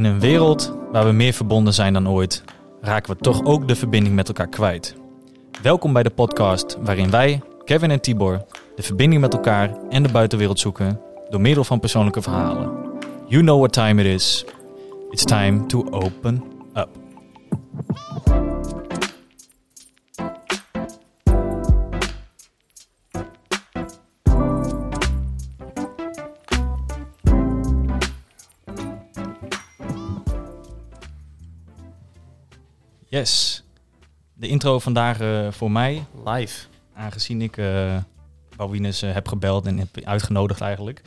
In een wereld waar we meer verbonden zijn dan ooit, raken we toch ook de verbinding met elkaar kwijt. Welkom bij de podcast waarin wij, Kevin en Tibor, de verbinding met elkaar en de buitenwereld zoeken door middel van persoonlijke verhalen. You know what time it is. It's time to open Yes. De intro vandaag eh, voor mij live. Aangezien ik uh, Bouwines heb gebeld en heb uitgenodigd eigenlijk.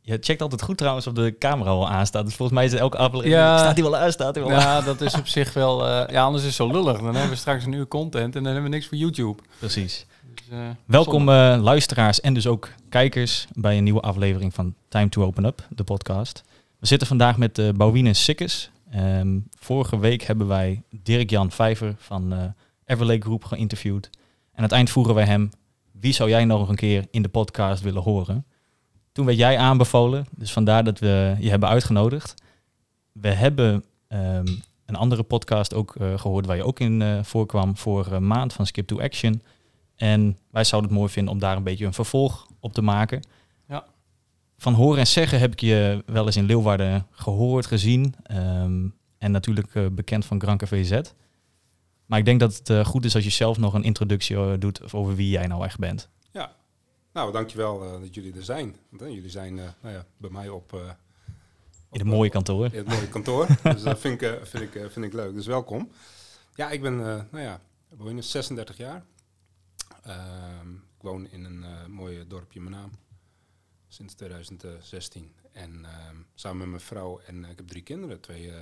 Je checkt altijd goed trouwens of de camera al aanstaat. Dus volgens mij is het elke aflevering... Ja. Staat hij wel aan? Staat wel aan? Ja, dat is op zich wel... ja, anders is het zo lullig. Dan hebben we straks een uur content en dan hebben we niks voor YouTube. Precies. Dus, Welkom luisteraars en dus ook kijkers bij een nieuwe aflevering van Time to Open Up, de podcast. We zitten vandaag met uh, Bouwine Sikkes. Ehm, vorige week hebben wij Dirk-Jan Vijver van eh Everlake Group geïnterviewd. En aan het eind vroegen wij hem, wie zou jij nog een keer in de podcast willen horen? Toen werd jij aanbevolen, dus vandaar dat we je hebben uitgenodigd. We hebben ehm, een andere podcast ook eh, gehoord waar je ook in eh, voorkwam vorige maand van Skip to Action. En wij zouden het mooi vinden om daar een beetje een vervolg op te maken. Ja. Van horen en zeggen heb ik je wel eens in Leeuwarden gehoord, gezien. ehm, en natuurlijk eh, bekend van Grand Café Z. Maar ik denk dat het eh, goed is als je zelf nog een introductie eh, doet over wie jij nou echt bent. Nou, dankjewel dat jullie er zijn. Want, jullie zijn nou ja, bij mij op, In het mooie kantoor. in het mooie kantoor. dus dat vind ik, vind, ik, vind ik leuk. Dus welkom. Ja, ik ben nou ja, woon 36 jaar. Ehm, ik woon in een mooi dorpje Menaam. Sinds 2016. En ehm, samen met mijn vrouw en ik heb drie kinderen. Twee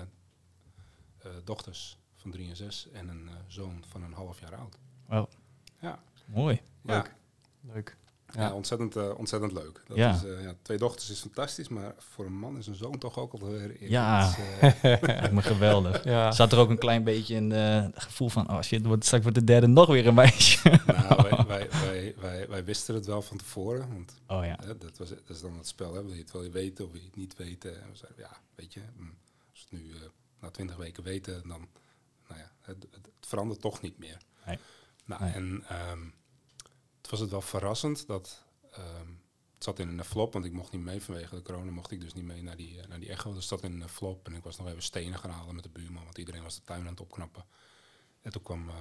dochters van drie en zes. En een zoon van een half jaar oud. Wow. Ja. Mooi. Leuk. Leuk. Ja, ja ontzettend, uh, ontzettend leuk. Dat ja. Is, uh, ja, twee dochters is fantastisch, maar voor een man is een zoon toch ook alweer... Ja, iets, uh... me geweldig. Ja. Zat er ook een klein beetje een het gevoel van, oh shit, wordt, straks wordt de derde nog weer een meisje. nou, wij, wij, wij, wisten het wel van tevoren, want oh, ja. dat, was, dat is dan het spel, hè. wil je het wel weten of wil je het niet weten? En we zeiden, ja, weet je, als we het nu na twintig weken weten, dan, nou ja, het, het, verandert toch niet meer. Nee. Nou, nee. en... Um, het was het wel verrassend dat um, het zat in een flop, want ik mocht niet mee vanwege de corona, mocht ik dus niet mee naar die, uh, naar die echo. Dus het zat in een flop en ik was nog even stenen gaan halen met de buurman, want iedereen was de tuin aan het opknappen. En toen kwam, uh,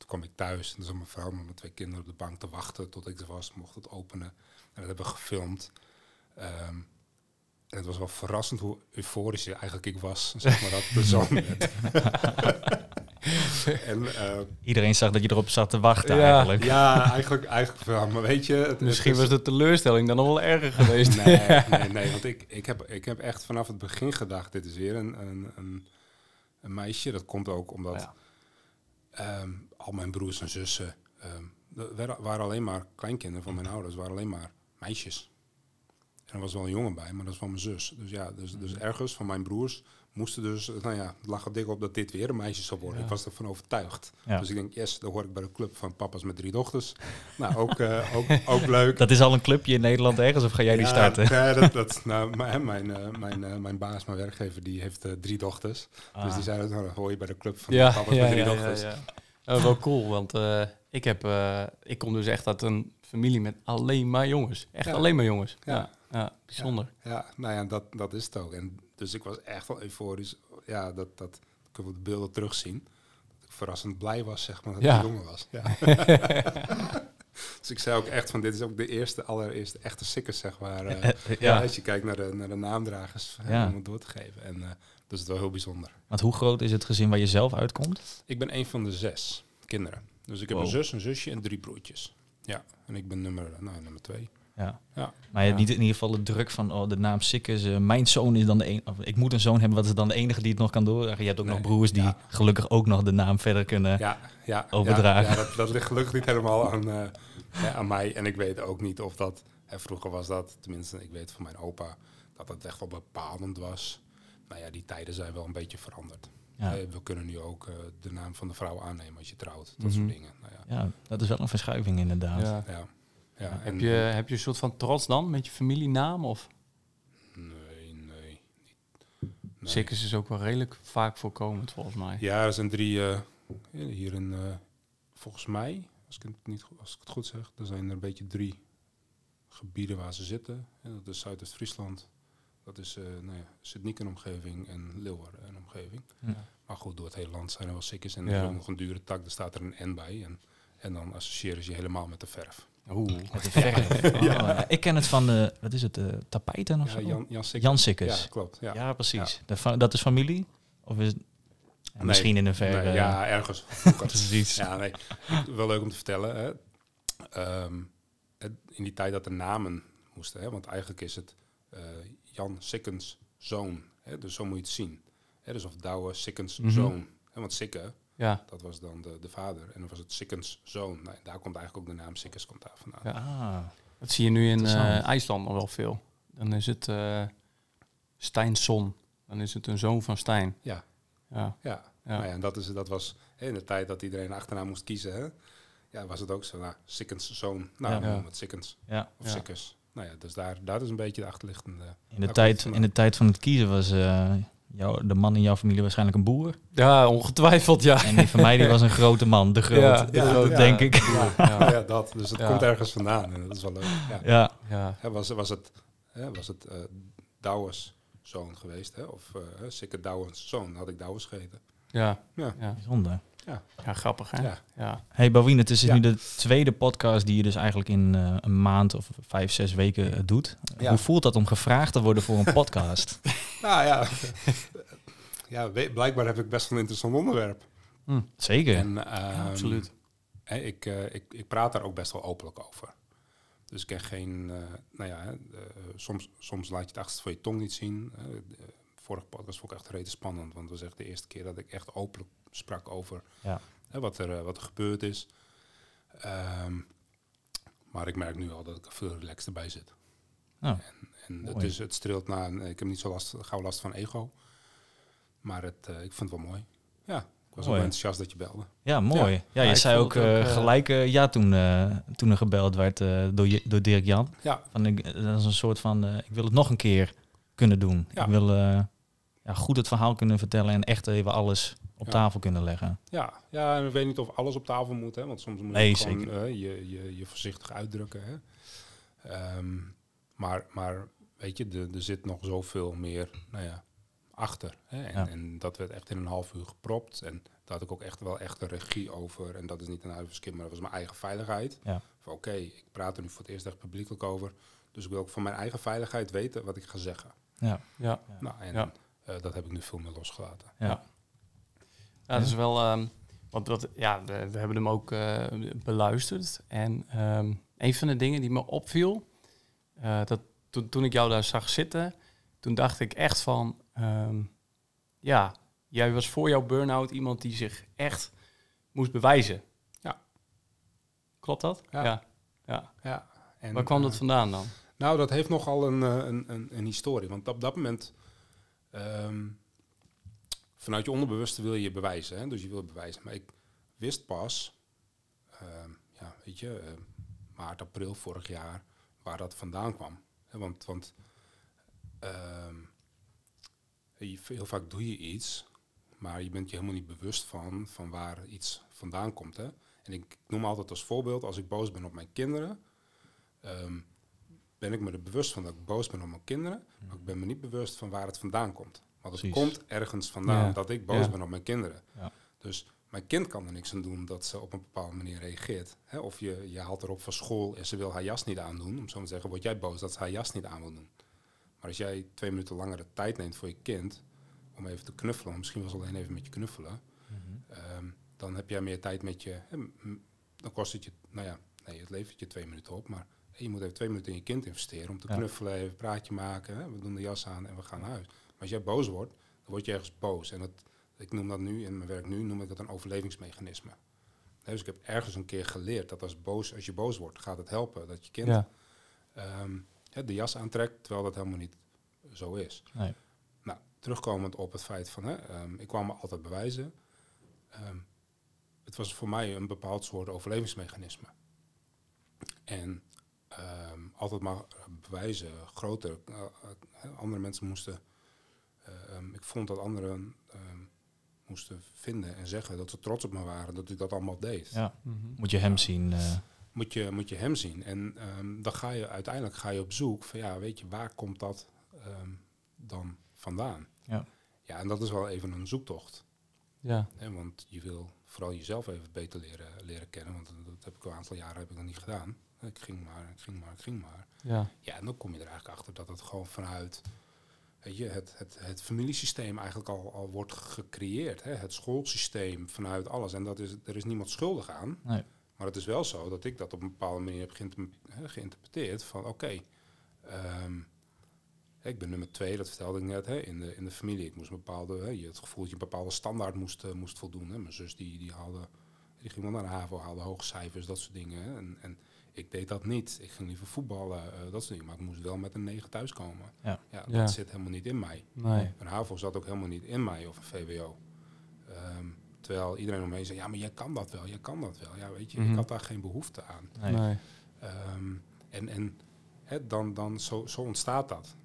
toen kwam ik thuis en toen zat mijn vrouw met mijn twee kinderen op de bank te wachten tot ik er was, mocht het openen. En dat hebben we gefilmd. Um, en het was wel verrassend hoe euforisch eigenlijk ik was, zeg maar, dat de werd. en, uh, Iedereen zag dat je erop zat te wachten ja, eigenlijk. Ja, eigenlijk, eigenlijk wel. Maar weet je... Het, Misschien het was de teleurstelling dan nog wel erger geweest. nee, nee, nee, want ik, ik, heb, ik heb echt vanaf het begin gedacht... dit is weer een, een, een, een meisje. Dat komt ook omdat ja. um, al mijn broers en zussen... Um, waren alleen maar kleinkinderen van mijn ouders. waren alleen maar meisjes. En er was wel een jongen bij, maar dat is van mijn zus. Dus ja, dus, dus ergens van mijn broers moesten dus, nou ja, het lag er dik op dat dit weer een meisje zou worden. Ja. Ik was ervan overtuigd. Ja. Dus ik denk, yes, dan hoor ik bij de club van papa's met drie dochters. nou, ook, uh, ook, ook leuk. Dat is al een clubje in Nederland ergens, of ga jij ja, die starten? Ja, dat, dat, nou, mijn, mijn, uh, mijn, mijn baas, mijn werkgever, die heeft drie dochters. Ah. Dus die zei, nou, dan hoor je bij de club van ja, papa's met drie ja, dochters. Ja. wel cool, want ik, heb, ik kom dus echt uit een familie met alleen maar jongens. Echt alleen maar jongens. ja. Ja, bijzonder. Ja, nou ja, dat, dat is het ook. En dus ik was echt wel euforisch. Ja, dat, dat kunnen we de beelden terugzien. Dat ik verrassend blij was, zeg maar, dat ik jongen was. Ja. dus ik zei ook echt van, dit is ook de eerste, allereerste echte sikkers, zeg maar. Ja. Als je kijkt naar de, naar de naamdragers, om het door te geven. En uh, dat is het wel heel bijzonder. Want hoe groot is het gezin waar je zelf uitkomt? Ik ben een van de zes kinderen. Dus ik heb wow. een zus, een zusje en drie broertjes. Ja, en ik ben nummer, nou, nummer twee. Ja. ja. Maar je hebt niet in ieder geval de druk van oh, de naam Sikkes. Uh, mijn zoon is dan de enige. Ik moet een zoon hebben, wat is dan de enige die het nog kan doordragen. Je hebt ook nee. nog broers die ja. gelukkig ook nog de naam verder kunnen ja, ja, overdragen. Ja, dat, dat, ligt gelukkig niet helemaal aan, uh, aan mij. En ik weet ook niet of dat. Hè, vroeger was dat, tenminste, ik weet van mijn opa, dat het echt wel bepalend was. Nou ja, die tijden zijn wel een beetje veranderd. Ja. We kunnen nu ook uh, de naam van de vrouw aannemen als je trouwt. Dat mm-hmm. soort dingen. Nou ja. ja, dat is wel een verschuiving inderdaad. Ja. ja. Ja, heb, je, heb je een soort van trots dan met je familienaam? Of? Nee, nee. Nee. Sikkers is ook wel redelijk vaak voorkomend volgens mij. Ja, er zijn drie eh, hier in, eh, volgens mij, als ik, het niet, als ik het goed zeg, er zijn er een beetje drie gebieden waar ze zitten. Ja, dat is Zuidoost-Friesland, dat is uh, nou ja, Sydney en omgeving en Leeuwarden en omgeving. Ja. Maar goed, door het hele land zijn er wel sikkers en Ja. er is ook nog een dure tak, daar staat er een N bij. En, en dan associëren ze je helemaal met de verf. Oeh. Met de verf. Oh, ja. Ik ken het van de, wat is het, de tapijten of Ja, zo? Jan, Jan Sikkers. Jan Sikkers. Ja, klopt. Ja. Ja, precies. De dat is familie? Of is het Nee. misschien in een ver... Nee, eh, ja, ergens. precies. Ja, nee. Wel leuk om te vertellen. Hè. Ehm, het- in die tijd dat de namen moesten, hè, want eigenlijk is het eh, Jan Sikkens zoon. Hè, dus zo moet je het zien. Hè, dus of Douwe Sikkens Mhm. zoon. Hè, want Sikke, Ja, dat was dan de, de vader. En dan was het Sikkens zoon. Nou, daar komt eigenlijk ook de naam Sikkens komt daar vandaan. Ja. Ah, dat zie je nu in eh, IJsland nog wel veel. Dan is het eh Steinsson. Dan is het een zoon van Stijn. Ja. Ja, Ja, Ja. Nou ja, en dat, is, dat was hè, in de tijd dat iedereen een achternaam moest kiezen. Hè, ja, was het ook zo. Nou, Sikkens zoon. Nou, Ja. het Sikkens. ja. Of Ja. Sikkers. Nou ja, dus daar, daar is een beetje de achterliggende... In de, tijd, in de tijd van het kiezen was eh, jou, de man in jouw familie waarschijnlijk een boer. ja ongetwijfeld, ja. En die van mij die was een grote man, de groot, Ja, de ja, groot, ja. denk ik. Ja, ja, ja, dat. Dus het Ja. komt ergens vandaan en dat is wel leuk. Ja. Ja, was, was het, was het eh Douwes zoon geweest, hè? of eh Sikke Douwens zoon, had ik Douwes gegeten. ja, Ja. ja. bijzonder. Ja, grappig hè? Ja. Ja. Hey Bouwien, het is Ja. nu de tweede podcast die je dus eigenlijk in eh, een maand of vijf, zes weken eh, doet. Ja. Hoe voelt dat om gevraagd te worden voor een podcast? Nou ja, ja we- blijkbaar heb ik best wel een interessant onderwerp. Zeker. En, ehm, absoluut. hè, ik, eh, ik, ik praat daar ook best wel openlijk over. Dus ik ken geen, eh, nou ja, hè, soms, soms laat je het achterste van je tong niet zien. Vorige podcast vond ik echt rete spannend, want het was echt de eerste keer dat ik echt openlijk sprak over Ja. hè, wat, er, eh, wat er gebeurd is. Ehm, maar ik merk nu al dat ik er veel relaxter bij zit. Oh, En het, Mooi. is, het streelt na, een- ik heb niet zo last, gauw last van ego. Maar het, eh, ik vind het wel mooi. Ja, ik was ook Mooi. wel enthousiast dat je belde. Ja, mooi. Ja, Ja, je zei ook, het ook, eh, gelijk eh, ja toen, eh, toen er gebeld werd eh, door, je, door Dirk Jan. Ja, Van, ik, dat is een soort van, eh, ik wil het nog een keer kunnen doen. Ja. Ik wil eh, ja, goed het verhaal kunnen vertellen en echt even alles op Ja. tafel kunnen leggen. ja, ja, en ik weet niet of alles op tafel moet, hè, want soms moet Nee, je gewoon eh, je, je, je voorzichtig uitdrukken. Hè. Ehm, maar, maar weet je, er, er zit nog zoveel meer nou ja, achter. Hè. En, Ja. en dat werd echt in een half uur gepropt. En daar had ik ook echt wel echt een regie over. En dat is niet een uitverskip, maar dat was mijn eigen veiligheid. Ja. Van oké, ik praat er nu voor het eerst echt publiekelijk over. Dus ik wil ook voor mijn eigen veiligheid weten wat ik ga zeggen. Ja. Ja. Nou, en Ja. Eh, dat heb ik nu veel meer losgelaten. Ja. Dat is wel. ehm, want dat, ja, we, we hebben hem ook eh, beluisterd. En ehm, een van de dingen die me opviel, eh, dat toen, toen ik jou daar zag zitten, toen dacht ik echt van, ehm, ja, jij was voor jouw burn-out iemand die zich echt moest bewijzen. Ja. Klopt dat? Ja. ja. ja. Ja. En, Waar kwam dat vandaan dan? Nou, dat heeft nogal een, een, een, een historie. Want op dat moment, ehm, vanuit je onderbewuste wil je bewijzen. Hè? Dus je wil bewijzen. Maar ik wist pas, ehm, ja, weet je, eh, maart, april vorig jaar, waar dat vandaan kwam. Want want ehm, heel vaak doe je iets, maar je bent je helemaal niet bewust van, van waar iets vandaan komt. Hè? En ik noem altijd als voorbeeld, als ik boos ben op mijn kinderen, ben ik me er bewust van dat ik boos ben op mijn kinderen, maar ik ben me niet bewust van waar het vandaan komt. Want het Precies. komt ergens vandaan Ja. dat ik boos Ja. ben op mijn kinderen. Ja. Dus mijn kind kan er niks aan doen dat ze op een bepaalde manier reageert. Hè? Of je, je haalt erop van school en ze wil haar jas niet aandoen. Om zo te zeggen, word jij boos dat ze haar jas niet aan wil doen. Maar als jij twee minuten langer de tijd neemt voor je kind om even te knuffelen, misschien was alleen even met je knuffelen, ehm, dan heb jij meer tijd met je. hè, dan kost het je, nou ja, nee, het levert je twee minuten op, maar je moet even twee minuten in je kind investeren om te Ja. knuffelen, even een praatje maken. Hè? We doen de jas aan en we gaan naar huis. Maar als jij boos wordt, dan word je ergens boos. En dat, ik noem dat nu, in mijn werk nu, noem ik dat een overlevingsmechanisme. Hè, dus ik heb ergens een keer geleerd dat als, boos, als je boos wordt, gaat het helpen dat je kind Ja. ehm, hè, de jas aantrekt, terwijl dat helemaal niet zo is. Nee. Nou, terugkomend op het feit van, hè, ehm, ik kwam me altijd bewijzen. Ehm, het was voor mij een bepaald soort overlevingsmechanisme. En altijd maar bewijzen, groter. eh, eh, andere mensen moesten, ehm, ik vond dat anderen ehm, moesten vinden en zeggen dat ze trots op me waren dat ik dat allemaal deed. Ja. Moet je hem zien. eh, Moet, je, moet je hem zien. En ehm, dan ga je uiteindelijk ga je op zoek van ja, weet je, waar komt dat ehm, dan vandaan? Ja. Ja, en dat is wel even een zoektocht. Ja. Want je wil vooral jezelf even beter leren, leren kennen. Want dat, dat heb ik al een aantal jaren heb ik nog niet gedaan. Ik ging maar, ik ging maar, ik ging maar. Ja. Ja, en dan kom je er eigenlijk achter dat het gewoon vanuit weet je, het, het, het familiesysteem eigenlijk al, al wordt gecreëerd. Hè? Het schoolsysteem vanuit alles. En dat is, er is niemand schuldig aan. Nee. Maar het is wel zo dat ik dat op een bepaalde manier heb geïnterpreteerd. Van oké, ehm, ik ben nummer twee, dat vertelde ik net, hè, in, de, in de familie. Ik moest een bepaalde, hè, je het gevoel dat je een bepaalde standaard moest, eh, moest voldoen. Hè. Mijn zus die, die, haalde, die ging wel naar de HAVO, haalde hoge cijfers, dat soort dingen. Hè. En, en ik deed dat niet. Ik ging liever voetballen, eh, dat soort dingen. Maar ik moest wel met een negen thuiskomen. Ja. Ja, Ja. dat zit helemaal niet in mij. Nee. Een HAVO zat ook helemaal niet in mij of een VWO. Ehm, terwijl iedereen omheen zei, ja, maar jij kan dat wel, jij kan dat wel. Ja, weet je, Mhm. ik had daar geen behoefte aan. nee. Nee. Ehm, en en hè, dan, dan zo, zo ontstaat dat.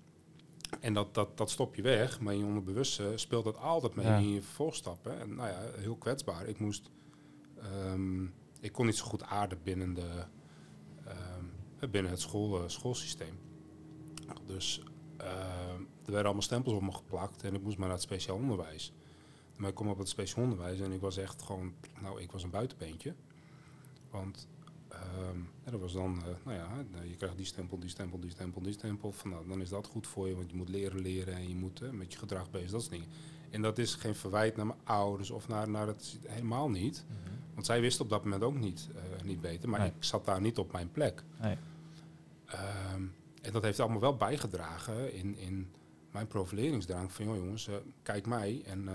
En dat, dat, dat stop je weg, maar in je onderbewuste speelt dat altijd mee Ja. in je vervolgstappen. En nou ja, heel kwetsbaar. Ik moest, ehm, ik kon niet zo goed aarden binnen, de, binnen het school, eh, schoolsysteem. Dus ehm, er werden allemaal stempels op me geplakt en ik moest maar naar het speciaal onderwijs. Maar ik kom op het speciaal onderwijs en ik was echt gewoon, nou, ik was een buitenbeentje. Want ja, dat was dan, eh, nou ja, je krijgt die stempel, die stempel, die stempel, die stempel. Van, nou, dan is dat goed voor je, want je moet leren leren en je moet eh, met je gedrag bezig, dat soort dingen. En dat is geen verwijt naar mijn ouders of naar, naar het, helemaal niet. Mhm. Want zij wisten op dat moment ook niet, eh, niet beter, maar Nee. ik zat daar niet op mijn plek. Nee. Ehm, en dat heeft allemaal wel bijgedragen in, in mijn profileringsdrang van, joh jongens, eh, kijk mij en eh,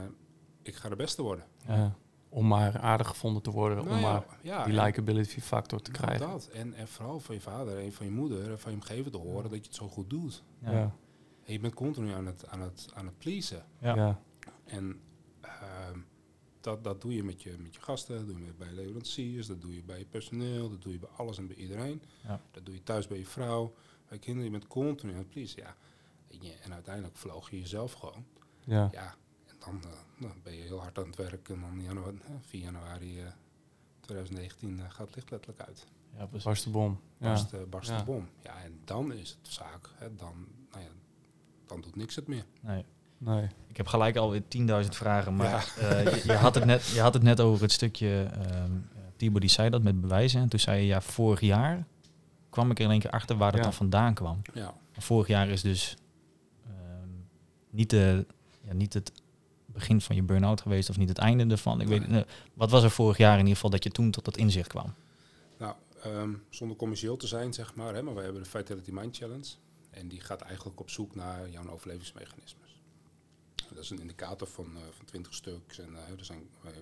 ik ga de beste worden. Ja. Om maar aardig gevonden te worden. Nou om ja, maar ja, die likability factor te nou, krijgen. dat. En, en vooral van je vader en van je moeder en van je omgeving te horen dat je het zo goed doet. Ja. Ja. En je bent continu aan het, aan het, aan het pleasen. Ja. Ja. En ehm, dat, dat doe je met je, met je gasten, dat doe je met- bij leveranciers, dat doe je bij je personeel, dat doe je bij alles en bij iedereen. Ja. Dat doe je thuis bij je vrouw, bij je kinderen. Je bent continu aan het pleasen. Ja. En, je, en uiteindelijk vloog je jezelf gewoon. Ja. Ja, en dan, eh, dan ben je heel hard aan het werk. En dan januari, eh, 4 januari eh, 2019 eh, gaat het licht letterlijk uit. Ja, precies. Was de bom. Ja. Barst, barst Ja. de bom. Ja, en dan is het zaak. Hè, dan, nou ja, dan doet niks het meer. Nee. Nee. Ik heb gelijk alweer 10.000 vragen, maar Ja. eh, je, je had het net, je had het net over het stukje, ehm Thibaut die zei dat met bewijzen. En toen zei je, ja, vorig jaar kwam ik er in één keer achter waar dat Ja. dan vandaan kwam. Ja. Vorig jaar is dus ehm, niet, de, ja, niet het begin van je burn-out geweest of niet het einde ervan. Ik weet, Nee. eh, wat was er vorig jaar in ieder geval dat je toen tot dat inzicht kwam? Nou, ehm, zonder commercieel te zijn, zeg maar. Hè, maar wij hebben de Vitality Mind Challenge. En die gaat eigenlijk op zoek naar jouw overlevingsmechanismes. Dat is een indicator van, eh, van 20 stuks. En eh, er zijn, wij,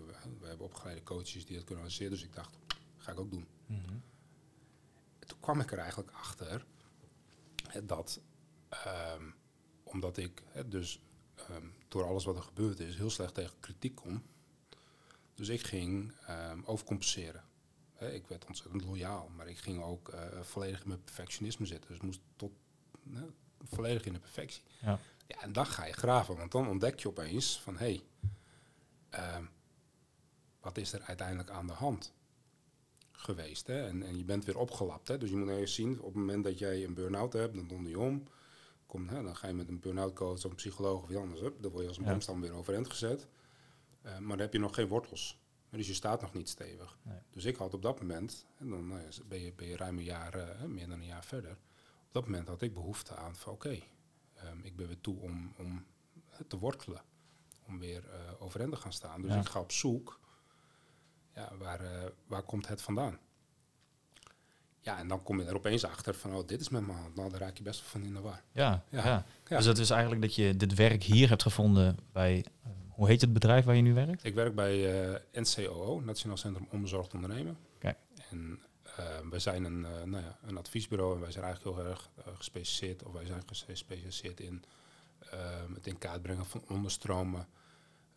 wij hebben opgeleide coaches die dat kunnen analyseren. Dus ik dacht, ga ik ook doen. En toen kwam ik er eigenlijk achter hè, dat, ehm, omdat ik hè, dus ehm, door alles wat er gebeurd is, heel slecht tegen kritiek kom. Dus ik ging ehm, overcompenseren. Hè, ik werd ontzettend loyaal, maar ik ging ook eh, volledig in mijn perfectionisme zitten. Dus moest tot hè, volledig in de perfectie. Ja. Ja, en dan ga je graven, want dan ontdek je opeens van hé, hey, ehm, wat is er uiteindelijk aan de hand geweest? Hè? En, en je bent weer opgelapt. Hè? Dus je moet eerst zien, op het moment dat jij een burn-out hebt, dan donder je om. Kom, hè, dan ga je met een burn-out coach of een psycholoog of iets anders op. Dan word je als een Ja. boomstam weer overeind gezet. Eh, maar dan heb je nog geen wortels. Dus je staat nog niet stevig. Nee. Dus ik had op dat moment, en dan nou ja, ben, je, ben je ruim een jaar, eh, meer dan een jaar verder. Op dat moment had ik behoefte aan van oké, ehm, ik ben weer toe om, om te wortelen. Om weer eh overeind te gaan staan. Dus Ja. ik ga op zoek, ja, waar, eh, waar komt het vandaan? Ja, en dan kom je er opeens achter van, oh, dit is met mijn hand. Nou, daar raak je best wel van in de war. Ja, ja. Dus dat is eigenlijk dat je dit werk hier hebt gevonden bij, eh, hoe heet het bedrijf waar je nu werkt? Ik werk bij NCOO, Nationaal Centrum Onbezorgd Ondernemen. Kijk. En uh, wij zijn een, uh, nou ja, een adviesbureau en wij zijn eigenlijk heel erg uh, gespecialiseerd, of wij zijn gespecialiseerd in um, het in kaart brengen van onderstromen,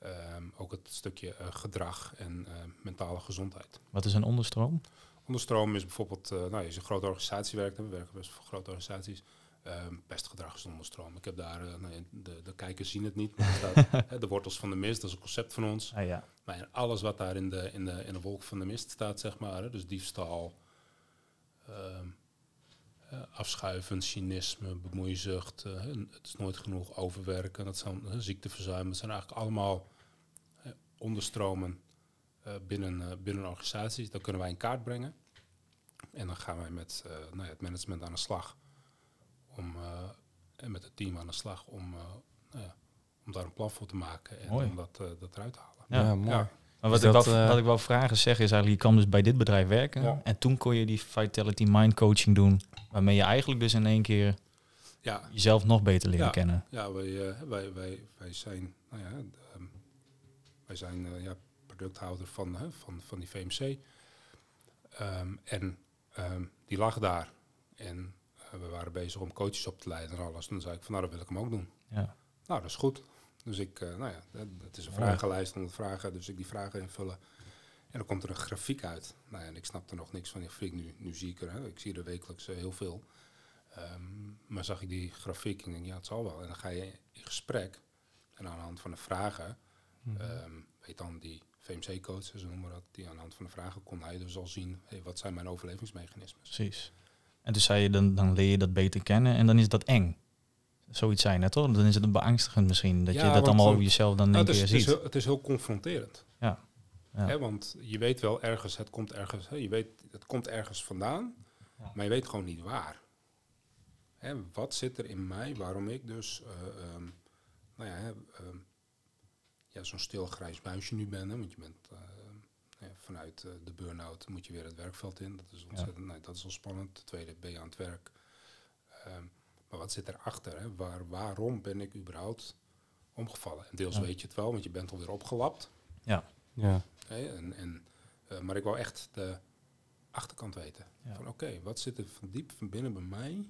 um, ook het stukje uh, gedrag en mentale gezondheid. Wat is een onderstroom? Onderstroom is bijvoorbeeld, uh, nou, als je een grote organisatie werkt, we werken best voor grote organisaties, Um, pestgedrag is onderstroom. Ik heb daar, nou, de, de kijkers zien het niet, maar staat, de wortels van de mist, dat is een concept van ons. Ah, ja. Maar alles wat daar in de, in, de, in de wolk van de mist staat, zeg maar, dus diefstal, afschuiven, cynisme, bemoeizucht, uh, het is nooit genoeg overwerken, dat zijn uh, ziekteverzuim, dat zijn eigenlijk allemaal onderstromen binnen, binnen organisaties. Dat kunnen wij in kaart brengen. En dan gaan wij met nou ja, het management aan de slag om, en met het team aan de slag om, nou ja, om daar een plan voor te maken en Mooi. om dat, dat eruit te halen. Ja, ja mooi. Maar wat, ik dat, wel, eh, wat ik wel vragen zeg is eigenlijk, je kwam dus bij dit bedrijf werken. Ja. En toen kon je die Vitality Mind Coaching doen. Waarmee je eigenlijk dus in één keer Ja, jezelf nog beter leren Ja. kennen. Ja, wij, eh, wij, wij, wij zijn, nou ja, ehm, wij zijn eh, ja, producthouder van, hè, van, van die VMC. Ehm, en ehm, die lag daar. En we waren bezig om coaches op te leiden en alles. Toen zei ik van, nou, dat wil ik hem ook doen. Ja. Nou, dat is goed. Dus ik, eh, nou ja, het- is een vragenlijst om vragen, dus ik die vragen invullen. En dan komt er een grafiek uit. Nou ja, en ik snapte nog niks van die grafiek. Nu, nu zie ik er, hè, ik zie er wekelijks eh, heel veel. Ehm, maar zag ik die grafiek en denk, ja, het zal wel. En dan ga je in gesprek. En aan de hand van de vragen, ehm, weet dan die VMC-coach, ze noemen dat, die aan de hand van de vragen kon hij dus al zien, hey, wat zijn mijn overlevingsmechanismes. Precies. En toen zei je, dan, dan leer je dat beter kennen en dan is dat eng. Zoiets zijn het toch? Dan is het een beangstigend misschien. Dat Ja, je dat allemaal over jezelf dan Nou, is, keer het, is ziet. heel, het is heel confronterend. Ja. Ja. Hè, want je weet wel ergens, het komt ergens, hè, je weet, het komt ergens vandaan, Ja. maar je weet gewoon niet waar. Hè, wat zit er in mij waarom ik dus, eh, ehm, nou ja, hè, ehm, ja zo'n stil grijs muisje nu ben, hè, want je bent eh, nou ja, vanuit eh, de burn-out moet je weer het werkveld in. Dat is ontzettend, nou, dat is al spannend. Ten tweede ben je aan het werk. Ehm, maar wat zit erachter? Hè? Waar, waarom ben ik überhaupt omgevallen? En deels Ja. weet je het wel, want je bent alweer opgelapt. Ja. Hè? En, en, eh, maar ik wou echt de achterkant weten. Ja. Van oké, wat zit er van diep van binnen bij mij,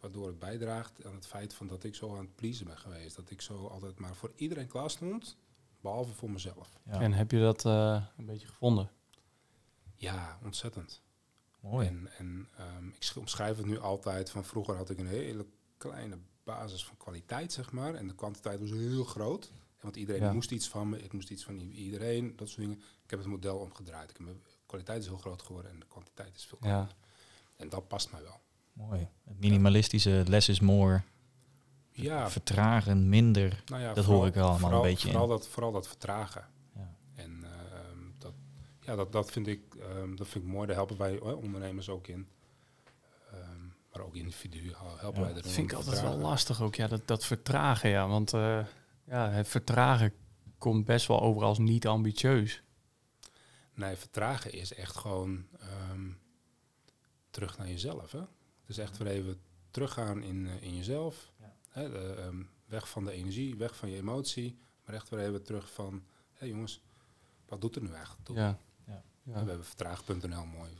waardoor het bijdraagt aan het feit van dat ik zo aan het pleasen ben geweest. Dat ik zo altijd maar voor iedereen klaar stond, behalve voor mezelf. Ja. En heb je dat eh, een beetje gevonden? Ja, ontzettend. Mooi. En, en ehm, ik sch- omschrijf het nu altijd van vroeger had ik een hele kleine basis van kwaliteit, zeg maar. En de kwantiteit was heel groot. Want iedereen Ja. moest iets van me, ik moest iets van iedereen, dat soort dingen. Ik heb het model omgedraaid. Ik heb mijn kwaliteit is heel groot geworden en de kwantiteit is veel kleiner. Ja. En dat past mij wel. Mooi. Het minimalistische, less is more. Ja, Vertragen, minder. nou ja dat vooral- hoor ik er allemaal vooral, een beetje in. vooral Dat, vooral dat vertragen. Ja. En ehm, dat, ja, dat, dat, vind ik, ehm, dat vind ik mooi. Daar helpen wij ondernemers ook in. Ehm, maar ook individuen helpen Ja, wij. Dat vind ik altijd wel lastig ook, ja, dat, dat vertragen, ja. Want eh, ja, het vertragen komt best wel over als niet ambitieus. Nee, vertragen is echt gewoon ehm, terug naar jezelf. Hè? Dus echt weer even teruggaan in, eh, in jezelf. Ja. Hè, de, weg van de energie, weg van je emotie. Maar echt weer even terug van, hé jongens, wat doet er nu eigenlijk toe? Ja. Ja. We hebben vertraag.nl mooi.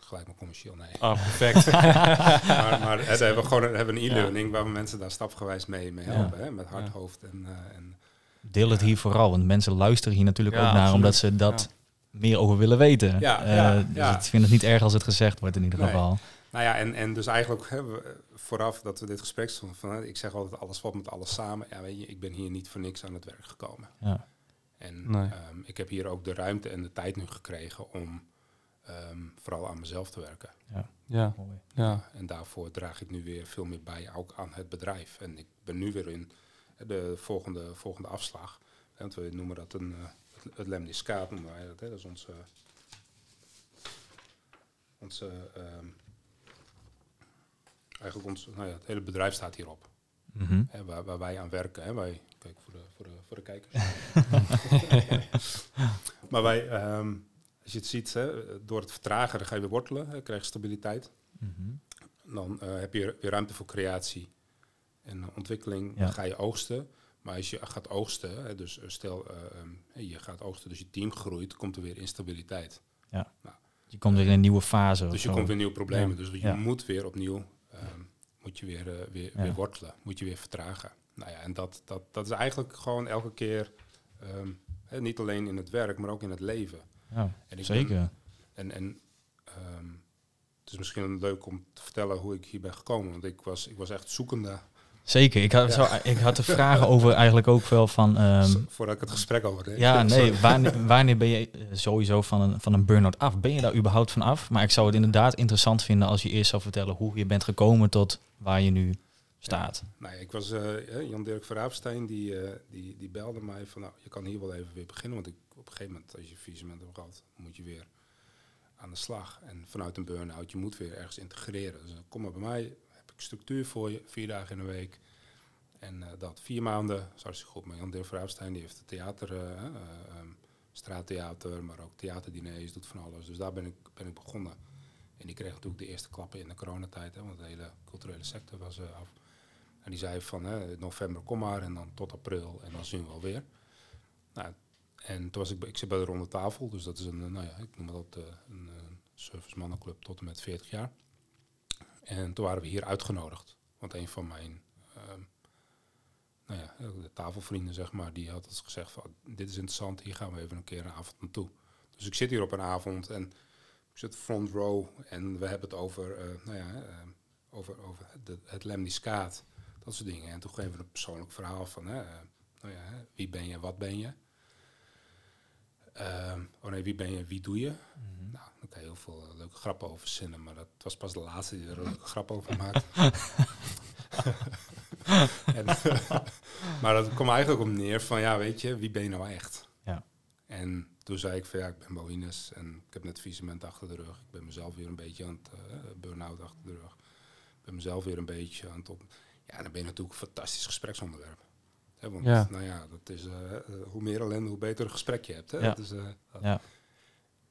Gelijk maar commercieel, nee. Ah, perfect. maar maar hè, hebben we gewoon een, hebben een e-learning waar we mensen daar stapgewijs mee, mee Ja. helpen. Hè? Met hart, hoofd en, eh, en Deel het hier vooral, want mensen luisteren hier natuurlijk Ja, ook naar, absoluut. omdat ze dat meer over willen weten. Ja, Eh, ja, dus ja. ik vind het niet erg als het gezegd wordt in ieder Nee. geval. Nou ja, en, en dus eigenlijk hebben we vooraf dat we dit gesprek stonden van, hè, ik zeg altijd alles valt met alles samen. Ja, weet je, ik ben hier niet voor niks aan het werk gekomen. Ja. En Nee. ehm, ik heb hier ook de ruimte en de tijd nu gekregen om ehm, vooral aan mezelf te werken. ja, Mooi. ja. En daarvoor draag ik nu weer veel meer bij, ook aan het bedrijf. En ik ben nu weer in de volgende, volgende afslag. Want we noemen dat een, eh, het, het lemniscaat, noemen wij dat. Hè? Dat is onze, onze ehm, eigenlijk ons, nou ja, het hele bedrijf staat hierop. Mhm. Hè, waar, waar wij aan werken. Hè, wij, kijk voor de, voor de, voor de kijkers. maar wij, ehm, als je het ziet, hè, door het vertragen, dan ga je weer wortelen, hè, krijg je stabiliteit. Mhm. Dan eh, heb je weer ruimte voor creatie en ontwikkeling. Ja. Dan ga je oogsten. Maar als je gaat oogsten, hè, dus eh, stel eh, ehm, je gaat oogsten, dus je team groeit, komt er weer instabiliteit. Je komt weer in een nieuwe fase. Dus je zo. komt weer nieuwe problemen. Ja. Dus je Ja. moet weer opnieuw, ehm, moet je weer, eh, weer, Ja. weer wortelen, moet je weer vertragen. Nou ja, en dat, dat, dat is eigenlijk gewoon elke keer, ehm, hè, niet alleen in het werk, maar ook in het leven. Ja, En ik zeker. ben- en en ehm, het is misschien leuk om te vertellen hoe ik hier ben gekomen. Want ik was, ik was echt zoekende. Zeker. Ik had, zo, ik had de vragen over eigenlijk ook wel van... ehm, Voordat ik het gesprek over deed. ja, nee. Wanneer, wanneer ben je eh, sowieso van een, van een burn-out af? Ben je daar überhaupt van af? Maar ik zou het inderdaad interessant vinden als je eerst zou vertellen hoe je bent gekomen tot waar je nu staat. Nee, ik was eh, Jan-Dirk Verhaapstein, die, eh, die, die belde mij van, nou, je kan hier wel even weer beginnen. Want ik, op een gegeven moment, als je faillissement hebt gehad, moet je weer aan de slag. En vanuit een burn-out, je moet weer ergens integreren. Dus kom maar bij mij, structuur voor je, vier dagen in de week. En eh, dat vier maanden, zo is het goed. Maar Jan-Dirk Verhaapstein, die heeft het theater, eh, eh, ehm, straattheater, maar ook theaterdiners, doet van alles. Dus daar ben ik, ben ik begonnen. En die kreeg natuurlijk de eerste klappen in de coronatijd, hè, want de hele culturele sector was af. En die zei van hè, november kom maar en dan tot april en dan zien we wel weer. Nou, en toen was ik, ik zit bij de ronde tafel, dus dat is een, nou ja, ik noem dat een servicemannеnclub tot en met 40 jaar. En toen waren we hier uitgenodigd, want een van mijn ehm, nou ja, de tafelvrienden, zeg maar, die had gezegd van dit is interessant, hier gaan we even een keer een avond naartoe. Dus ik zit hier op een avond en ik zit front row en we hebben het over, eh, nou ja, eh, over, over het lemniscaat, dat soort dingen. En toen geven we een persoonlijk verhaal van, eh, nou ja, wie ben je, wat ben je? Ehm, oh nee, wie ben je, wie doe je? Nou, daar kan je heel veel eh, leuke grappen over zinnen, maar dat was pas de laatste die er een leuke grap over maakt. en, maar dat kwam eigenlijk op neer van, ja, weet je, wie ben je nou echt? Ja. En toen zei ik van, ja, ik ben Bohines en ik heb net visement achter de rug. Ik ben mezelf weer een beetje aan het, eh burn-out achter de rug. Ik ben mezelf weer een beetje aan het op... Ja, dan ben je natuurlijk een fantastisch gespreksonderwerp. Hè, want, Ja. nou ja, dat is, eh, eh, hoe meer ellende, hoe beter een gesprek je hebt. Hè? Ja. Dat is, eh, dat- Ja.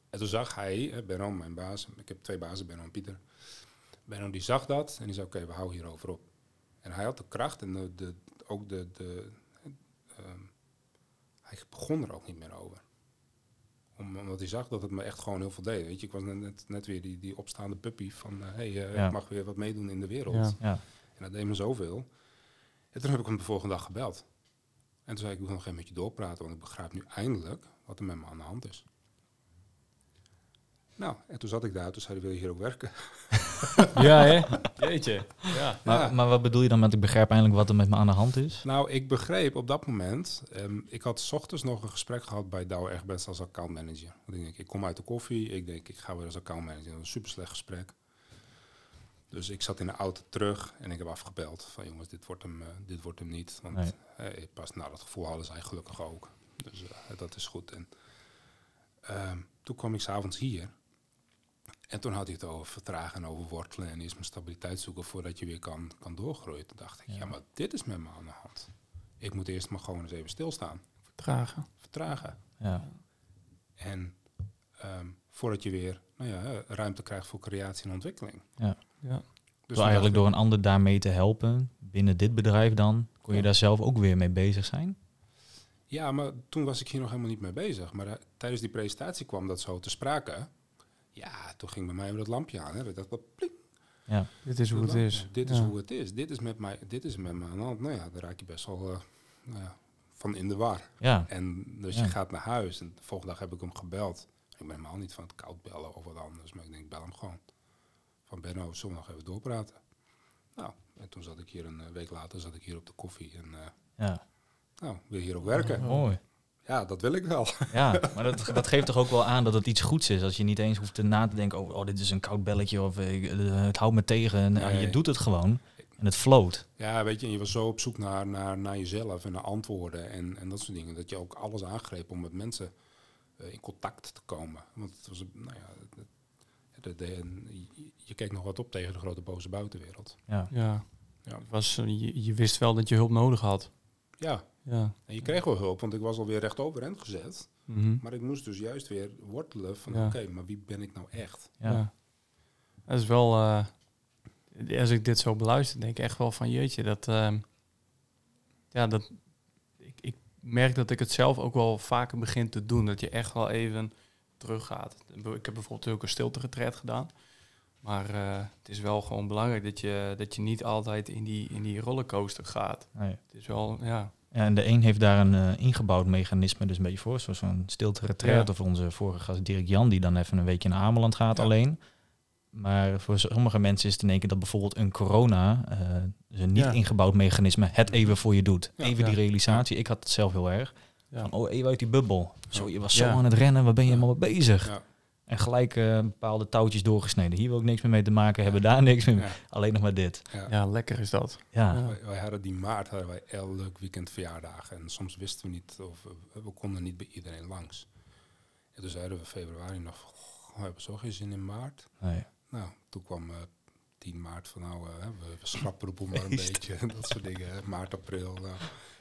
en toen zag hij, hè, mijn baas, ik heb twee bazen, Benno en Pieter. Benno die zag dat en die zei, oké, we houden hierover op. En hij had de kracht en de, de, ook de... de ehm, hij begon er ook niet meer over. Om, omdat hij zag dat het me echt gewoon heel veel deed. Weet je, ik was net, weer die, die opstaande puppy van... hey, Ja. ik mag weer wat meedoen in de wereld. En dat deed me zoveel. En toen heb ik hem de volgende dag gebeld. En toen zei ik, ik wil nog even met je doorpraten, want ik begrijp nu eindelijk wat er met me aan de hand is. Nou, en toen zat ik daar, toen zei hij, wil je hier ook werken? Ja, hè? Jeetje. Ja. Maar, Ja. maar wat bedoel je dan met ik begrijp eindelijk wat er met me aan de hand is? Nou, ik begreep op dat moment, ehm, ik had 's ochtends nog een gesprek gehad bij Douwe Egberts als accountmanager. Want ik denk, ik kom uit de koffie, ik denk, ik ga weer als accountmanager. Dat was een super slecht gesprek. Dus ik zat in de auto terug en ik heb afgebeld van jongens, dit wordt hem, eh, dit wordt hem niet. Want Nee. eh, pas nou, dat gevoel hadden zij gelukkig ook. Dus eh, dat is goed. En ehm, toen kwam ik s'avonds hier. En toen had hij het over vertragen en over wortelen en eerst mijn stabiliteit zoeken voordat je weer kan, kan doorgroeien. Toen dacht ik, ja. Ja. maar dit is met me aan de hand. Ik moet eerst maar gewoon eens even stilstaan. Vertragen. Vertragen. Ja. En ehm, voordat je weer nou ja, ruimte krijgt voor creatie en ontwikkeling. Ja. Ja. Dus Door eigenlijk door een ander daarmee te helpen, binnen dit bedrijf dan, kon je Ja. daar zelf ook weer mee bezig zijn? Ja, maar toen was ik hier nog helemaal niet mee bezig. Maar eh, tijdens die presentatie kwam dat zo te sprake. Ja, toen ging bij mij weer dat lampje aan. Hè. Ik dacht, wat pling. Ja. Dit is hoe het is. Dit is Ja. hoe het is. Dit is met mij, dit is met aan de hand. Nou ja, daar raak je best wel eh, nou ja, van in de war. Ja. En dus Ja. je gaat naar huis. En de volgende dag heb ik hem gebeld. Ik ben helemaal niet van het koud bellen of wat anders. Maar ik denk, bel hem gewoon. Van Benno, zullen we nog even doorpraten? Nou, en toen zat ik hier een eh, week later zat ik hier op de koffie. En eh, Ja. nou, wil je hier ook werken? Mooi. Ja, dat wil ik wel. Ja, maar dat, dat geeft toch ook wel aan dat het iets goeds is. Als je niet eens hoeft te na te denken over, oh, dit is een koud belletje of eh, eh, het houdt me tegen. En, Nee. Je doet het gewoon en het float. Ja, weet je, en je was zo op zoek naar, naar, naar jezelf en naar antwoorden en, en dat soort dingen. Dat je ook alles aangreep om met mensen in contact te komen. Want het was, nou ja, het- de- je- keek nog wat op tegen de grote boze buitenwereld. Ja. Ja. Ja. Het Was, eh, je, je wist wel dat je hulp nodig had. Ja, Ja. en je kreeg wel hulp, want ik was alweer recht overeind gezet. Mhm. Maar ik moest dus juist weer wortelen van, Ja. oké, maar wie ben ik nou echt? Ja. Ja. Dat is wel, eh, als ik dit zo beluister, denk ik echt wel van jeetje, dat, ehm, ja, dat, ik, ik merk dat ik het zelf ook wel vaker begin te doen, dat je echt wel even teruggaat. Ik heb bijvoorbeeld ook een stilte gedaan, maar eh, het is wel gewoon belangrijk dat je, dat je niet altijd in die, in die rollercoaster gaat. Nee. Het is wel, ja, Ja, en de een heeft daar een eh, ingebouwd mechanisme dus een beetje voor. Zoals zo'n stilte retreat Ja. of onze vorige gast Dirk Jan, die dan even een weekje naar Ameland gaat Ja. alleen. Maar voor sommige mensen is het in één keer dat bijvoorbeeld een corona, uh, dus een niet ingebouwd mechanisme, het even voor je doet. even die realisatie. Ik had het zelf heel erg. Van, oh, even uit die bubbel. Zo, je was zo aan het rennen, waar ben je helemaal mee bezig? En gelijk uh, bepaalde touwtjes doorgesneden. Hier wil ik niks meer mee te maken hebben, daar niks meer. Alleen nog maar dit. Ja. lekker is dat. Ja. Wij, hadden die maart hadden wij elk weekend verjaardagen. En soms wisten we niet of we, konden niet bij iedereen langs. En toen zeiden we februari nog, oh, we hebben zo geen zin in maart. Nee. Nou, toen kwam uh, eh, 10 maart van nou, uh, we, we schrappen de boel maar een beetje. dat soort dingen. Maart, april. Nou.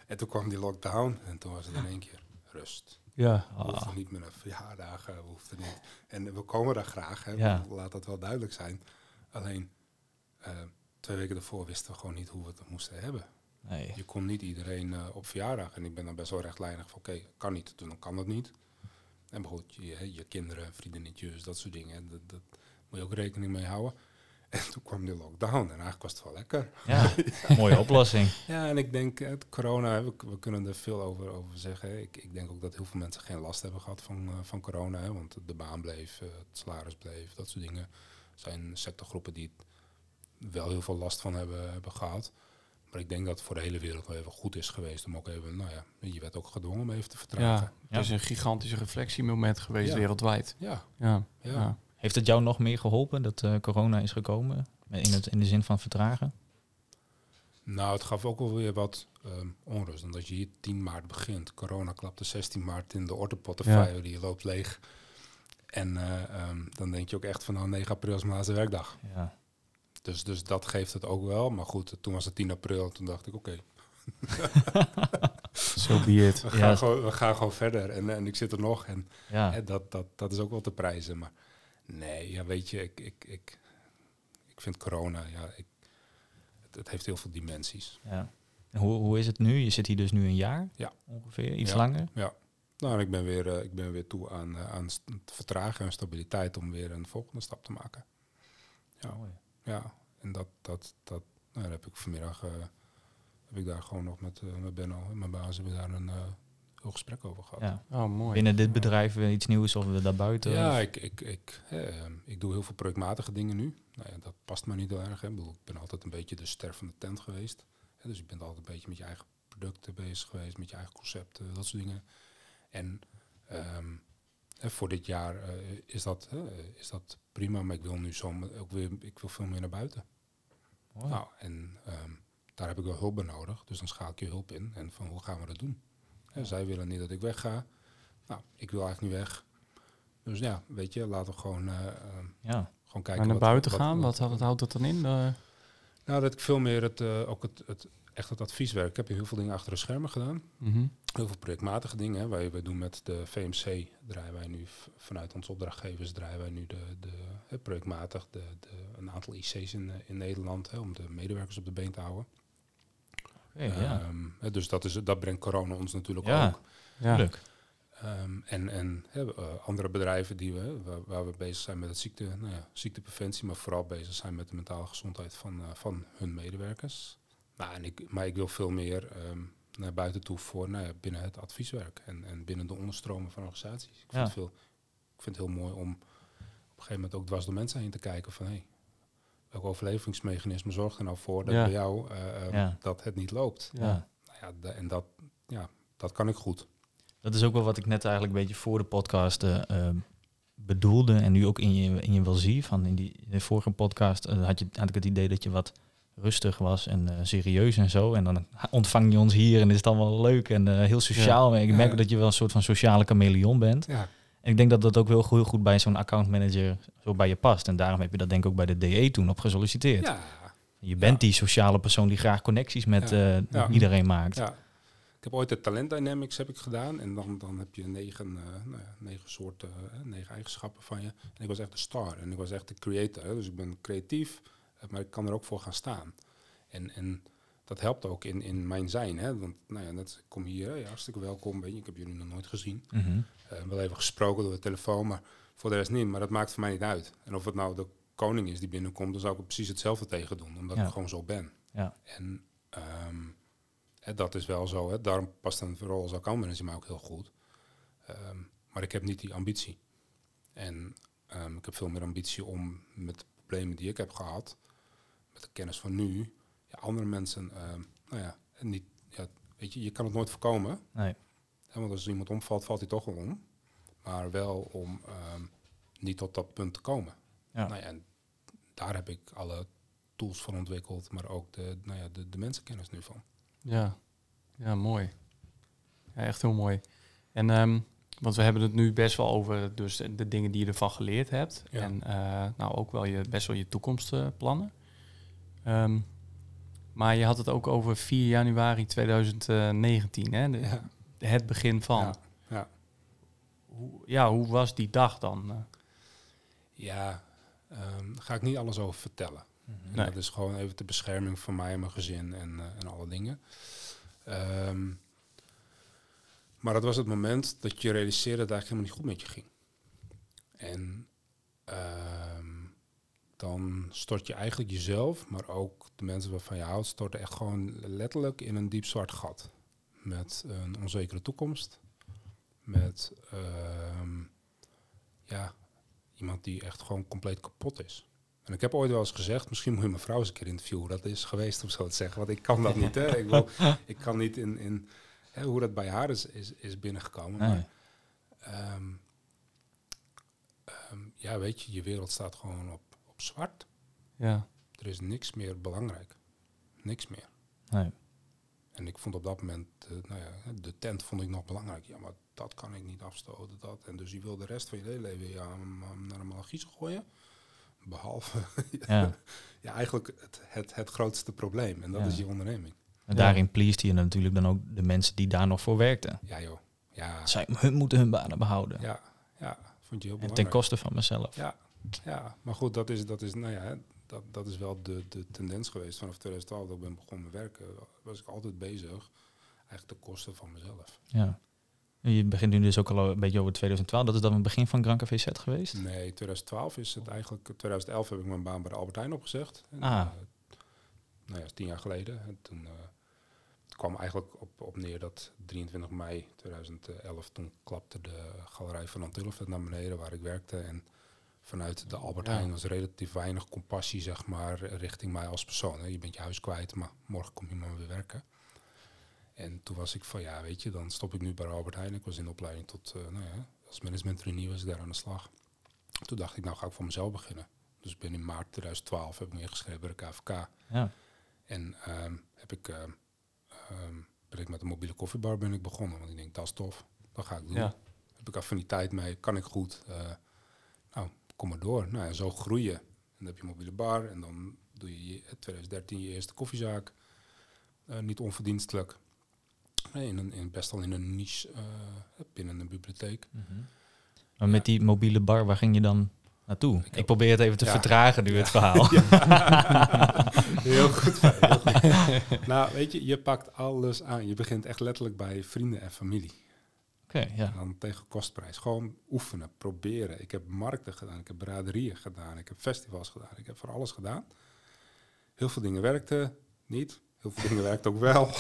En toen kwam die lockdown en toen was het in één keer rust. Ja. We hoefden niet meer naar verjaardagen, we hoefden niet. En we komen daar graag, hè, ja. laat dat wel duidelijk zijn. Alleen, uh, twee weken daarvoor wisten we gewoon niet hoe we het moesten hebben. Nee. Je kon niet iedereen uh, op verjaardag. En ik ben dan best wel rechtlijnig van, oké, kan niet, dan kan dat niet. En bijvoorbeeld je, je kinderen, vriendinnetjes, dat soort dingen. Dat, dat moet je ook rekening mee houden. En toen kwam de lockdown en eigenlijk was het wel lekker. Ja, mooie oplossing. Ja, en ik denk, het corona, we, we, kunnen er veel over, over zeggen. Ik, ik denk ook dat heel veel mensen geen last hebben gehad van, uh, van corona. Hè, want de baan bleef, uh, het salaris bleef, dat soort dingen. Er zijn sectorgroepen die wel heel veel last van hebben, hebben gehad. Maar ik denk dat het voor de hele wereld wel even goed is geweest om ook even, nou ja, je werd ook gedwongen om even te vertragen. Ja, het is een gigantische reflectiemoment geweest wereldwijd. Ja. Ja. ja. Heeft het jou nog meer geholpen dat uh, corona is gekomen? In, het, in de zin van vertragen? Nou, het gaf ook wel weer wat um, onrust. Omdat je hier 10 maart begint. Corona klapte 16 maart in de ordeportefeuille, ja. die loopt leeg. En uh, um, dan denk je ook echt van nou 9 april is mijn laatste werkdag. Ja. Dus, dus dat geeft het ook wel. Maar goed, toen was het 10 april. Toen dacht ik oké. Zo so be it. We, gaan gewoon, we gaan gewoon verder. En, en ik zit er nog. En ja. dat, dat, dat is ook wel te prijzen. Maar Nee, ja, weet je, ik, ik, ik, ik vind corona, ja, ik, het, het heeft heel veel dimensies. Ja. En hoe, hoe is het nu? Je zit hier dus nu een jaar ja. ongeveer, iets langer? Ja. Nou, ik ben weer, uh, ik ben weer toe aan, uh, aan vertragen en stabiliteit om weer een volgende stap te maken. Ja, ja. en dat, dat, dat nou, heb ik vanmiddag, uh, heb ik daar gewoon nog met, met Benno, mijn baas, hebben daar een veel gesprek over gehad. Ja. Oh, mooi. Binnen dit bedrijf ja. iets nieuws of we daarbuiten? Ja, ik, ik, ik, eh, ik doe heel veel projectmatige dingen nu. Nou ja, dat past me niet heel erg. Hè. Ik, bedoel, ik ben altijd een beetje de ster van de tent geweest. Hè. Dus ik ben altijd een beetje met je eigen producten bezig geweest, met je eigen concepten, dat soort dingen. En um, voor dit jaar uh, is, dat, uh, is dat prima, maar ik wil nu zo ook weer, ik wil veel meer naar buiten. Nou, en um, daar heb ik wel hulp bij nodig. Dus dan schaal ik je hulp in. En van hoe gaan we dat doen? En zij willen niet dat ik wegga. Nou, ik wil eigenlijk niet weg. Dus ja, weet je, laten we gewoon, uh, ja. gewoon kijken. En naar buiten gaan, wat, wat, houdt dat dan in? Uh... Nou, dat ik veel meer het, uh, ook het, het, echt het advieswerk. Ik heb heel veel dingen achter de schermen gedaan. Mm -hmm. Heel veel projectmatige dingen. Hè. Wij, wij doen met de VMC, draaien wij nu vanuit onze opdrachtgevers, draaien wij nu de, de, projectmatig de, de, een aantal IC's in, in Nederland, hè, om de medewerkers op de been te houden ja. Ehm, dus dat, is, dat brengt corona ons natuurlijk ook. Ja, leuk. Um, en en uh, andere bedrijven die we, waar, waar, we bezig zijn met het ziekte, nou ja, ziektepreventie, maar vooral bezig zijn met de mentale gezondheid van, uh, van hun medewerkers. Nou, en ik, maar ik wil veel meer um, naar buiten toe voor nou ja, binnen het advieswerk en, en binnen de onderstromen van organisaties. Ik vind, het veel, ik vind het heel mooi om op een gegeven moment ook dwars door mensen heen te kijken van hé, hey, welk overlevingsmechanisme zorgt er nou voor dat bij jou uh, dat het niet loopt? Ja. Nou ja, en dat, ja, dat kan ik goed. Dat is ook wel wat ik net eigenlijk een beetje voor de podcast uh, bedoelde en nu ook in je, in je wel zie. Van in, die, in de vorige podcast had, je, had ik het idee dat je wat rustig was en serieus en zo. En dan ontvang je ons hier en is het allemaal leuk en heel sociaal. Ja. Ik merk dat je wel een soort van sociale chameleon bent. Ja. En ik denk dat dat ook wel heel goed bij zo'n accountmanager zo bij je past. En daarom heb je dat denk ik ook bij de DE toen op gesolliciteerd. Ja. Je bent die sociale persoon die graag connecties met uh, iedereen maakt. Ja. Ik heb ooit de talent dynamics heb ik gedaan. En dan, dan heb je negen, uh, nou ja, negen soorten, uh, negen eigenschappen van je. En ik was echt de star. En ik was echt de creator. Hè. Dus ik ben creatief, maar ik kan er ook voor gaan staan. En, en dat helpt ook in, in mijn zijn. Hè? Want nou ja, net, ik kom hier, ja, hartstikke welkom. Weet je, ik heb jullie nog nooit gezien. Mm -hmm. Uh, wel even gesproken door de telefoon, maar voor de rest niet. Maar dat maakt voor mij niet uit. En of het nou de koning is die binnenkomt, dan zou ik er precies hetzelfde tegen doen. Omdat ik gewoon zo ben. Ja. En um, hè, dat is wel zo. Hè? Daarom past een rol als accountmanager mij ook heel goed. Um, maar ik heb niet die ambitie. En um, ik heb veel meer ambitie om met problemen die ik heb gehad, met de kennis van nu, ja, andere mensen, ehm, nou ja, niet, ja, weet je, je kan het nooit voorkomen. Nee. Want als iemand omvalt, valt hij toch wel om. Maar wel om ehm, niet tot dat punt te komen. Ja. Nou ja, en daar heb ik alle tools van ontwikkeld, maar ook de, nou ja, de, de mensenkennis nu van. Ja, ja mooi. Ja, echt heel mooi. En ehm, want we hebben het nu best wel over dus de, dingen die je ervan geleerd hebt. Ja. En eh, nou ook wel je, best wel je toekomstplannen. Ehm, maar je had het ook over 4 januari 2019, hè? De- Ja. Het begin van. Ja, ja. Hoe, ja, hoe was die dag dan? Eh, Ja, daar ga ik niet alles over vertellen. En Nee. Dat is gewoon even de bescherming van mij en mijn gezin en, eh, en alle dingen. Ehm, maar dat was het moment dat je realiseerde dat het eigenlijk helemaal niet goed met je ging. En ehm, dan stort je eigenlijk jezelf, maar ook de mensen waarvan je houdt, storten echt gewoon letterlijk in een diep zwart gat. Met een onzekere toekomst. Met ehm, ja, iemand die echt gewoon compleet kapot is. En ik heb ooit wel eens gezegd, misschien moet je mijn vrouw eens een keer interviewen dat is geweest, om zo te zeggen. Want ik kan dat niet, hè. Ik, wil, ik kan niet in, in hè, hoe dat bij haar is, is, is binnengekomen. Nee. Maar, ehm, ehm, ja, weet je, je wereld staat gewoon op, op zwart. ja, Er is niks meer belangrijk. Niks meer. Nee. En ik vond op dat moment, eh, nou ja, de tent vond ik nog belangrijk. Ja, maar dat kan ik niet afstoten. Dat. En dus je wil de rest van je hele leven ja, naar een malachies gooien. Behalve, Ja. ja, eigenlijk het, het, het grootste probleem. En dat Ja. is je onderneming. En daarin pleased je natuurlijk dan ook de mensen die daar nog voor werkten. Ja joh. Ja, Zij hun moeten hun banen behouden. ja, ja vond je heel en ten belangrijk. koste van mezelf. Ja, ja, maar goed, dat is, dat is, nou ja, dat, dat is wel de, de tendens geweest. Vanaf 2012 dat ik ben begonnen met werken, was ik altijd bezig. Eigenlijk ten koste van mezelf. Ja. En Je begint nu dus ook al een beetje over 2012. Dat is dan het begin van Gran Café Z geweest? Nee, 2012 is het eigenlijk. 2011 heb ik mijn baan bij de Albert Heijn opgezegd. En, Ah. eh, nou ja, is tien jaar geleden. En toen eh, het kwam eigenlijk op, op neer dat 23 mei 2011, toen klapte de galerij van Antilofet naar beneden waar ik werkte. En vanuit de Albert. Heijn was relatief weinig compassie, zeg maar, richting mij als persoon. Hè. Je bent je huis kwijt, maar morgen kom je maar weer werken. En toen was ik van, ja, weet je, dan stop ik nu bij Albert Heijn. Ik was in de opleiding tot, eh, nou ja, als management trainee was ik daar aan de slag. Toen dacht ik, nou ga ik voor mezelf beginnen. Dus ik ben in maart 2012 heb ik me ingeschreven bij de KVK. Ja. En ehm, heb ik, ehm, ehm, ben ik met een mobiele koffiebar ben ik begonnen. Want ik denk, dat is tof. Dat ga ik doen. Ja. Heb ik affiniteit mee, kan ik goed. Eh, kom maar door. Nou, en zo groeien. En dan heb je een mobiele bar. En dan doe je in 2013 je eerste koffiezaak. Eh, niet onverdienstelijk. Nee, in een, in, best wel in een niche eh, binnen een bibliotheek. Maar met die mobiele bar, waar ging je dan naartoe? Ik, probeer het even te Ja. vertragen nu, het verhaal. Heel goed. heel goed. nou, weet je, je pakt alles aan. Je begint echt letterlijk bij vrienden en familie. Ja. En dan tegen kostprijs. Gewoon oefenen, proberen. Ik heb markten gedaan, ik heb braderieën gedaan, ik heb festivals gedaan, ik heb voor alles gedaan. Heel veel dingen werkten niet. Heel veel dingen werkten ook wel.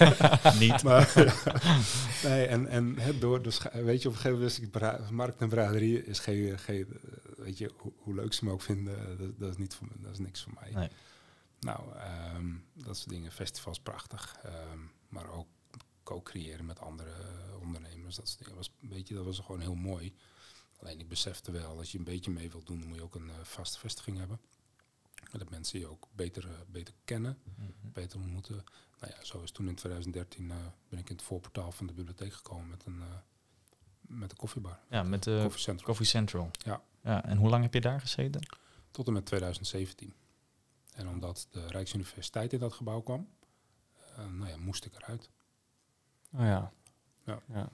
Niet. Maar, ja. nee, en, en het door, dus, weet je, op een gegeven moment wist ik, bra- markt en braderie is geen, geen eh, weet je, hoe, hoe leuk ze me ook vinden, dat, dat is niet voor me, dat is niks voor mij. Nee. Nou, ehm, dat soort dingen, festivals prachtig, ehm, maar ook co-creëren met andere eh, ondernemers, dat was, weet je, dat was gewoon heel mooi. Alleen ik besefte wel, als je een beetje mee wilt doen, moet je ook een eh, vaste vestiging hebben. En dat mensen je ook beter, eh, beter kennen, beter ontmoeten. Nou ja, zo is toen in 2013 eh, ben ik in het voorportaal van de bibliotheek gekomen met een, met een koffiebar. Ja, met de Coffee Central. Coffee Central. Ja. ja. En hoe lang heb je daar gezeten? Tot en met 2017. En omdat de Rijksuniversiteit in dat gebouw kwam, nou ja, moest ik eruit. Oh ja. Ja. ja.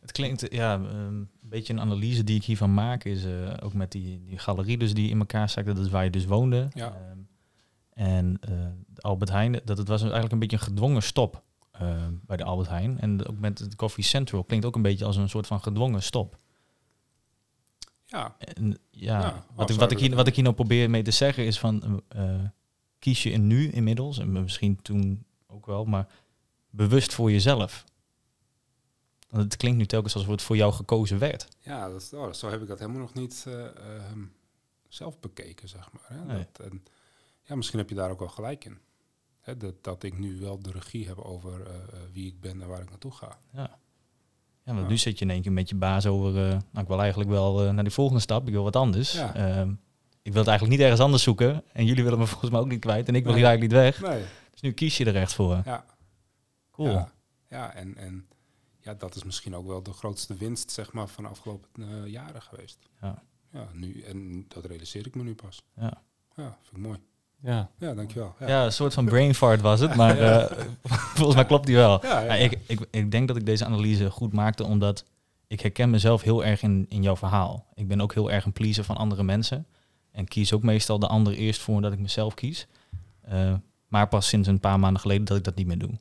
Het klinkt, ja, ehm, een beetje een analyse die ik hiervan maak is eh, ook met die, die galerie dus die in elkaar zakte, dat is waar je dus woonde. Ja. Ehm, en eh, Albert Heijn, dat het was eigenlijk een beetje een gedwongen stop eh, bij de Albert Heijn. En ook met het Coffee Central klinkt ook een beetje als een soort van gedwongen stop. Ja, En ja, Ja, wat, ik, wat, ik hier, wat ik hier nou probeer mee te zeggen is van, eh, kies je in nu inmiddels, en misschien toen ook wel, maar bewust voor jezelf. Want het klinkt nu telkens alsof het voor jou gekozen werd. ja dat, oh, zo heb ik dat helemaal nog niet, eh, ehm, zelf bekeken, zeg maar. Hè? Dat, en, ja, misschien heb je daar ook wel gelijk in. Hè, dat, dat ik nu wel de regie heb over wie ik ben en waar ik naartoe ga. Ja. Ja, want nu zit je in één keer met je baas over, nou, ik wil eigenlijk wel naar die volgende stap, ik wil wat anders. Ehm, ik wil het eigenlijk niet ergens anders zoeken. En jullie willen me volgens mij ook niet kwijt. En ik wil hier eigenlijk niet weg. Nee. Dus nu kies je er echt voor. Ja. Cool. Ja, ja en, en ja, dat is misschien ook wel de grootste winst zeg maar, van de afgelopen uh, jaren geweest. Ja. Ja, nu, en dat realiseer ik me nu pas. Ja. Ja, vind ik mooi. Ja. Ja, dankjewel. Ja, ja een soort van brain fart was het, maar uh, volgens mij klopt die wel. Ja, ja, ik, ik, ik denk dat ik deze analyse goed maakte, omdat ik herken mezelf heel erg in, in jouw verhaal. Ik ben ook heel erg een pleaser van andere mensen. En kies ook meestal de ander eerst voordat ik mezelf kies. Uh, maar pas sinds een paar maanden geleden dat ik dat niet meer doe.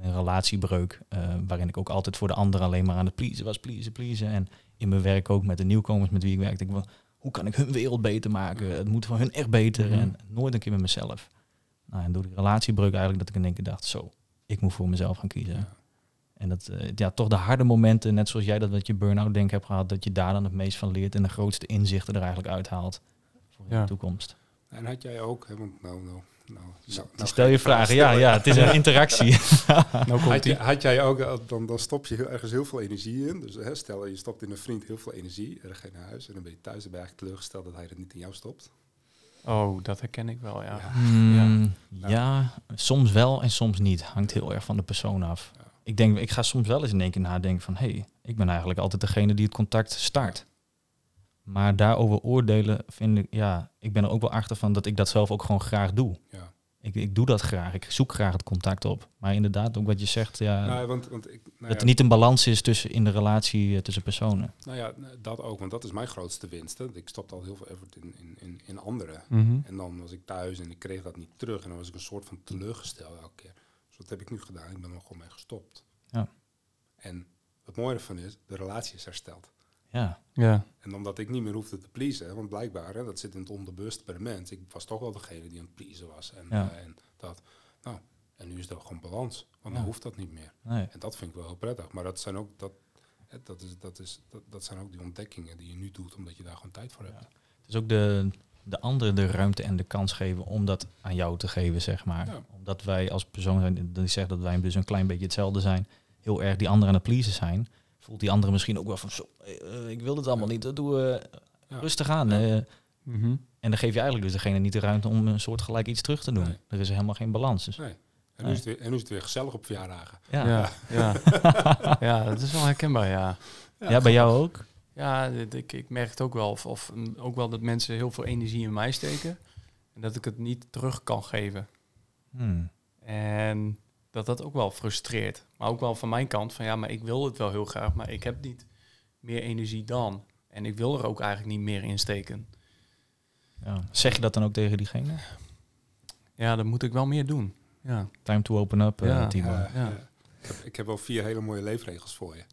Een, relatiebreuk, uh, waarin ik ook altijd voor de ander alleen maar aan het pleasen was, pleasen, pleasen. En in mijn werk ook met de nieuwkomers met wie ik werk. Denk ik, hoe kan ik hun wereld beter maken? Het moet voor hun echt beter. Mhm. En nooit een keer met mezelf. Nou, en door die relatiebreuk eigenlijk dat ik in één keer dacht, zo, ik moet voor mezelf gaan kiezen. En dat, uh, ja, toch de harde momenten, net zoals jij dat met je burn-out denk hebt gehad, dat je daar dan het meest van leert en de grootste inzichten er eigenlijk uithaalt ja. de toekomst. En had jij ook, hè, want nou, nou, nou, nou, nou stel je vragen, ja, ja, het is een interactie. nou had, je, had, jij ook, eh, dan, dan stop je ergens heel veel energie in. Dus hè, stel je stopt in een vriend heel veel energie, er ga je naar huis en dan ben je thuis en ben je eigenlijk teleurgesteld dat hij het niet in jou stopt. Oh, dat herken ik wel, ja. Ja, mm, ja. soms wel en soms niet. Hangt heel erg van de persoon af. Ik denk, ik ga soms wel eens in één keer nadenken van, hé, hey, ik ben eigenlijk altijd degene die het contact start. Maar daarover oordelen vind ik, ja, ik ben er ook wel achter van dat ik dat zelf ook gewoon graag doe. Ja. Ik, ik doe dat graag. Ik zoek graag het contact op. Maar inderdaad, ook wat je zegt, ja, nou, want, want ik, nou dat er niet een balans is tussen in de relatie uh, tussen personen. Nou ja, dat ook, want dat is mijn grootste winst. Hè. Ik stopte al heel veel effort in, in, in, in anderen. Mhm. En dan was ik thuis en ik kreeg dat niet terug. En dan was ik een soort van teleurgesteld elke keer. Dus wat heb ik nu gedaan? Ik ben er gewoon mee gestopt. Ja. En het mooie ervan is, de relatie is hersteld. Ja. ja. En omdat ik niet meer hoefde te pleasen, want blijkbaar, hè, dat zit in het onderbewust bij de mens. Ik was toch wel degene die aan het pleasen was. En, ja. uh, en dat. Nou, en nu is er gewoon balans. Want ja. dan hoeft dat niet meer. Nee. En dat vind ik wel heel prettig. Maar dat zijn ook, dat, hè, dat, is, dat, is, dat, dat zijn ook die ontdekkingen die je nu doet, omdat je daar gewoon tijd voor hebt. Ja. Het is ook de, de anderen de ruimte en de kans geven om dat aan jou te geven, zeg maar. Omdat wij als persoon zijn, die zegt dat wij dus een klein beetje hetzelfde zijn, heel erg die anderen aan het pleasen zijn voelt die andere misschien ook wel van, zo, uh, ik wil het allemaal niet, dat doe uh, ja. rustig aan. Uh, mm -hmm. En dan geef je eigenlijk dus degene niet de ruimte om een soort gelijk iets terug te doen. Nee. Er is helemaal geen balans. Dus. Nee. En, nu is het weer, en nu is het weer gezellig op verjaardagen. Ja, ja, ja. ja dat is wel herkenbaar, ja. Ja, ja bij jou ook? Ja, ik, ik merk het ook wel. Of, of ook wel dat mensen heel veel energie in mij steken. En dat ik het niet terug kan geven. Hmm. En dat dat ook wel frustreert. Maar ook wel van mijn kant van ja, maar ik wil het wel heel graag, maar ik heb niet meer energie dan. En ik wil er ook eigenlijk niet meer in steken. Ja. Zeg je dat dan ook tegen diegene? Ja, dat moet ik wel meer doen. Ja. Time to open up, ja. Uh, Timo. Ja, ja. Ik, heb, ik heb wel vier hele mooie leefregels voor je.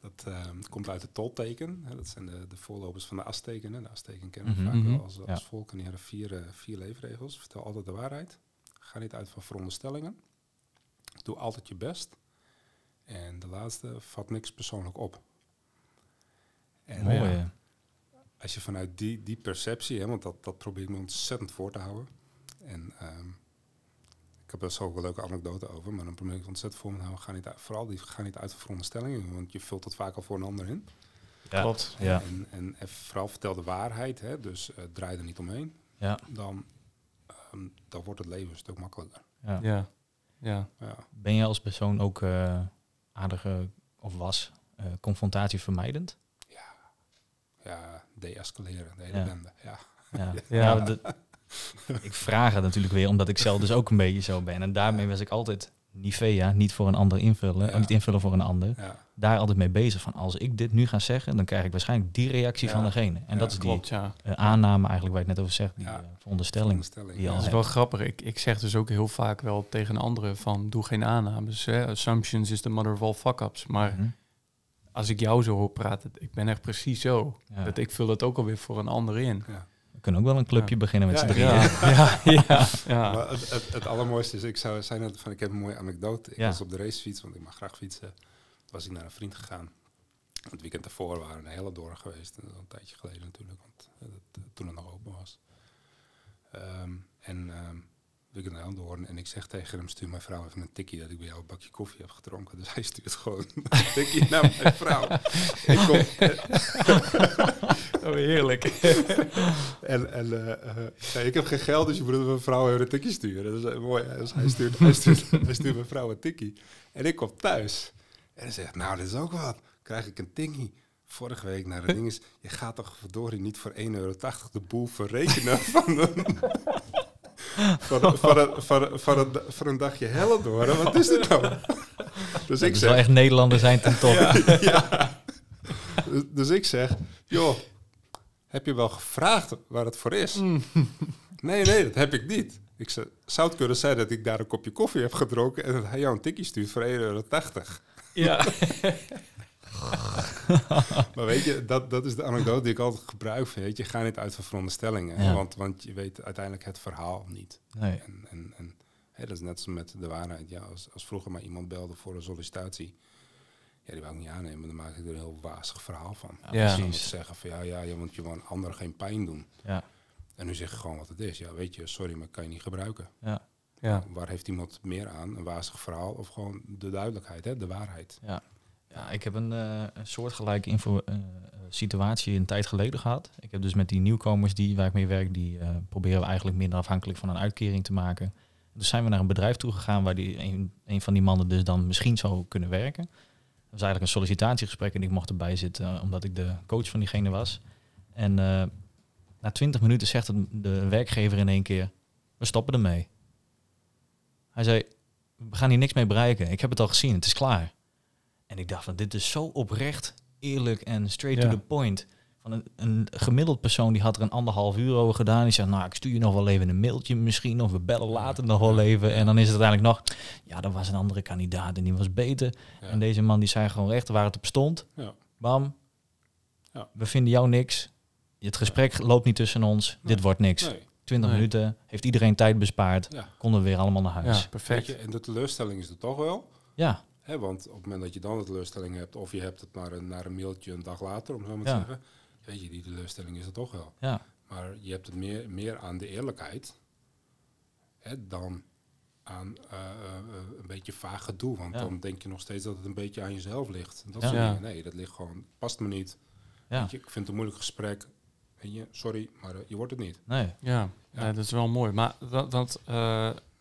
Dat uh, komt uit het tolteken. Hè. Dat zijn de, de voorlopers van de Azteken. De Azteken kennen we Mhm, vaak mhm. wel als, als Ja. volk. En die hadden vier, eh, vier leefregels. Vertel altijd de waarheid. Ga niet uit van veronderstellingen. Doe altijd je best. En de laatste, vat niks persoonlijk op. En Mooi. ja, als je vanuit die, die perceptie, hè, want dat, dat probeer ik me ontzettend voor te houden. En ehm, ik heb er zo ook een leuke anekdote over, maar dan probeer ik het ontzettend voor me te houden. Ga niet uit, vooral die, ga niet uit van veronderstellingen, want je vult het vaak al voor een ander in. Ja. Klopt. Ja. En, en vooral vertel de waarheid, hè, dus eh, draai er niet omheen. Ja. Dan, ehm, dan wordt het leven een stuk makkelijker. Ja. Ja. Ja. Ja. Ben je als persoon ook eh aardige, of was, eh confrontatievermijdend? Ja, de-escaleren, de hele Ja. bende. Ja. Ja. Ja. Ja, de- ik vraag het natuurlijk weer omdat ik zelf dus ook een beetje zo ben. En daarmee was ik altijd Nivea, niet voor een ander invullen, Ja. niet invullen voor een ander. Ja. Daar altijd mee bezig van als ik dit nu ga zeggen, dan krijg ik waarschijnlijk die reactie Ja. van degene. En Ja, dat is die Klopt, ja. eh, aanname eigenlijk waar het net over zegt, die Ja. eh, veronderstelling. Veronderstelling, die Dat is wel grappig. Ik, ik zeg dus ook heel vaak wel tegen anderen van doe geen aannames. Hè. Assumptions is the mother of all fuck-ups. Maar Mhm. als ik jou zo hoor praten, ik ben echt precies zo. Ja. Dat ik vul het ook alweer voor een ander in. Ja. We kunnen ook wel een clubje Ja. beginnen met Ja, z'n drieën. Ja, ja, ja. ja. Maar het, het, het allermooiste is, ik zou zijn van, ik heb een mooie anekdote. Ik Ja. was op de racefiets, want ik mag graag fietsen. Toen was ik naar een vriend gegaan. Het weekend daarvoor waren we naar Hellendoorn geweest. Dat is al een tijdje geleden natuurlijk, want dat, toen het nog open was. Ehm, en um, ik naar Hellendoorn en ik zeg tegen hem, stuur mijn vrouw even een tikkie dat ik bij jou een bakje koffie heb gedronken. Dus hij stuurt gewoon een tikkie naar mijn vrouw. ik kom, oh, heerlijk. en en uh, ik heb geen geld, dus je moet mijn vrouw even een tikkie sturen. Dat is mooi. Dus hij stuurt, hij, stuurt, hij stuurt mijn vrouw een tikkie. En ik kom thuis. En hij zegt, nou, dit is ook wat. Krijg ik een tikkie vorige week naar de ding is, je gaat toch verdorie niet voor 1,80 euro de boel verrekenen van een, voor, voor, een, voor, voor, een, voor een dagje helle door. Wat is dit nou? Dus ik zeg, wel echt Nederlanders zijn ten top. ja, Dus, dus, ik zeg, joh, heb je wel gevraagd waar het voor is? Mm. Nee, nee, dat heb ik niet. Ik zei, zou het kunnen zijn dat ik daar een kopje koffie heb gedronken en dat hij jou een tikkie stuurt voor 1,80 euro? Ja. maar weet je, dat, dat is de anekdote die ik altijd gebruik. Weet je, ga niet uit van veronderstellingen. Want, want je weet uiteindelijk het verhaal niet. Nee. En, en, en hè, dat is net zo met de waarheid. Ja, als, als vroeger maar iemand belde voor een sollicitatie. Ja, die wou ik niet aannemen. Dan maak ik er een heel wazig verhaal van. Ja, precies. zeggen van ja, ja, je moet je gewoon anderen geen pijn doen. Ja. En nu zeg je gewoon wat het is. Ja, weet je, sorry, maar kan je niet gebruiken. Ja. Ja. Waar heeft iemand meer aan? Een wazig verhaal of gewoon de duidelijkheid, hè? de waarheid? Ja. Ja, ik heb een, uh, een soortgelijke info, uh, situatie een tijd geleden gehad. Ik heb dus met die nieuwkomers die, waar ik mee werk, die uh, proberen we eigenlijk minder afhankelijk van een uitkering te maken. Dus zijn we naar een bedrijf toe gegaan waar die, een, een van die mannen dus dan misschien zou kunnen werken. Dat was eigenlijk een sollicitatiegesprek en ik mocht erbij zitten omdat ik de coach van diegene was. En na twintig minuten zegt de werkgever in één keer, we stoppen ermee. Hij zei, we gaan hier niks mee bereiken. Ik heb het al gezien, het is klaar. En ik dacht van, dit is zo oprecht, eerlijk en straight to the point. Van een, een, gemiddeld persoon die had er een anderhalf uur over gedaan. Die zegt, nou, ik stuur je nog wel even een mailtje misschien. Of we bellen later nog wel even. En dan is het uiteindelijk nog, ja, er was een andere kandidaat en die was beter. En deze man die zei gewoon recht waar het op stond. Bam, we vinden jou niks. Het gesprek loopt niet tussen ons. Dit wordt niks. Nee. 20 minuten, heeft iedereen tijd bespaard. Konden we weer allemaal naar huis. perfect. en de teleurstelling is er toch wel. Ja want op het moment dat je dan de teleurstelling hebt, of je hebt het naar een, naar een mailtje een dag later, om zo maar te zeggen, weet je, die teleurstelling is er toch wel. Ja. Maar je hebt het meer, meer aan de eerlijkheid hè, dan aan uh, uh, een beetje vaag gedoe. Want dan denk je nog steeds dat het een beetje aan jezelf ligt. Dat ja. Nee, dat ligt gewoon, past me niet. Ja. Je, ik vind het een moeilijk gesprek. Weet je, sorry, maar je wordt het niet. Nee. Ja, ja. dat is wel mooi. Maar want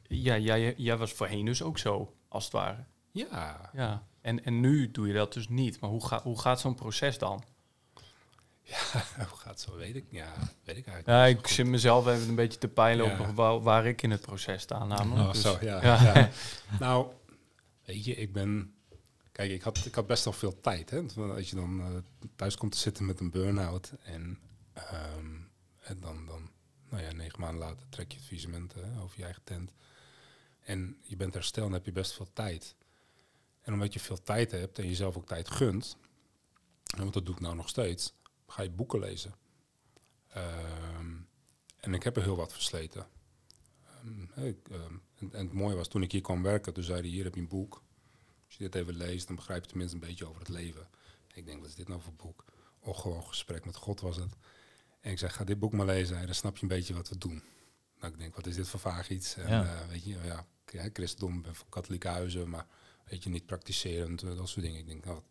ja, jij, jij was voorheen dus ook zo, als het ware. Ja. ja. En, en nu doe je dat dus niet. Maar hoe, ga, hoe gaat zo'n proces dan? Ja, hoe gaat zo? Weet ik, ja, weet ik eigenlijk Ja, ik zit mezelf even een beetje te peilen op waar, waar, ik in het proces sta namelijk. Oh, dus, zo, ja. ja. nou, weet je, ik ben... Kijk, ik had, ik had best wel veel tijd. Hè? Als je dan uh, thuis komt te zitten met een burn-out en, um, en dan, dan, nou ja, negen maanden later trek je het visement over je eigen tent. En je bent herstel en heb je best veel tijd. En omdat je veel tijd hebt en jezelf ook tijd gunt, want dat doe ik nou nog steeds, ga je boeken lezen. Ehm, en ik heb er heel wat versleten. Ehm, ik, ehm, en, en, het mooie was, toen ik hier kwam werken, toen zei hij, hier heb je een boek. Als je dit even leest, dan begrijp je tenminste een beetje over het leven. ik denk, wat is dit nou voor boek? Of gewoon gesprek met God was het. En ik zeg, ga dit boek maar lezen en dan snap je een beetje wat we doen. Nou, ik denk, wat is dit voor vaag iets? En, ja. Uh, weet je, ja, christendom, katholieke huizen, maar weet je, niet praktiserend, eh, dat soort dingen. Ik denk, nou,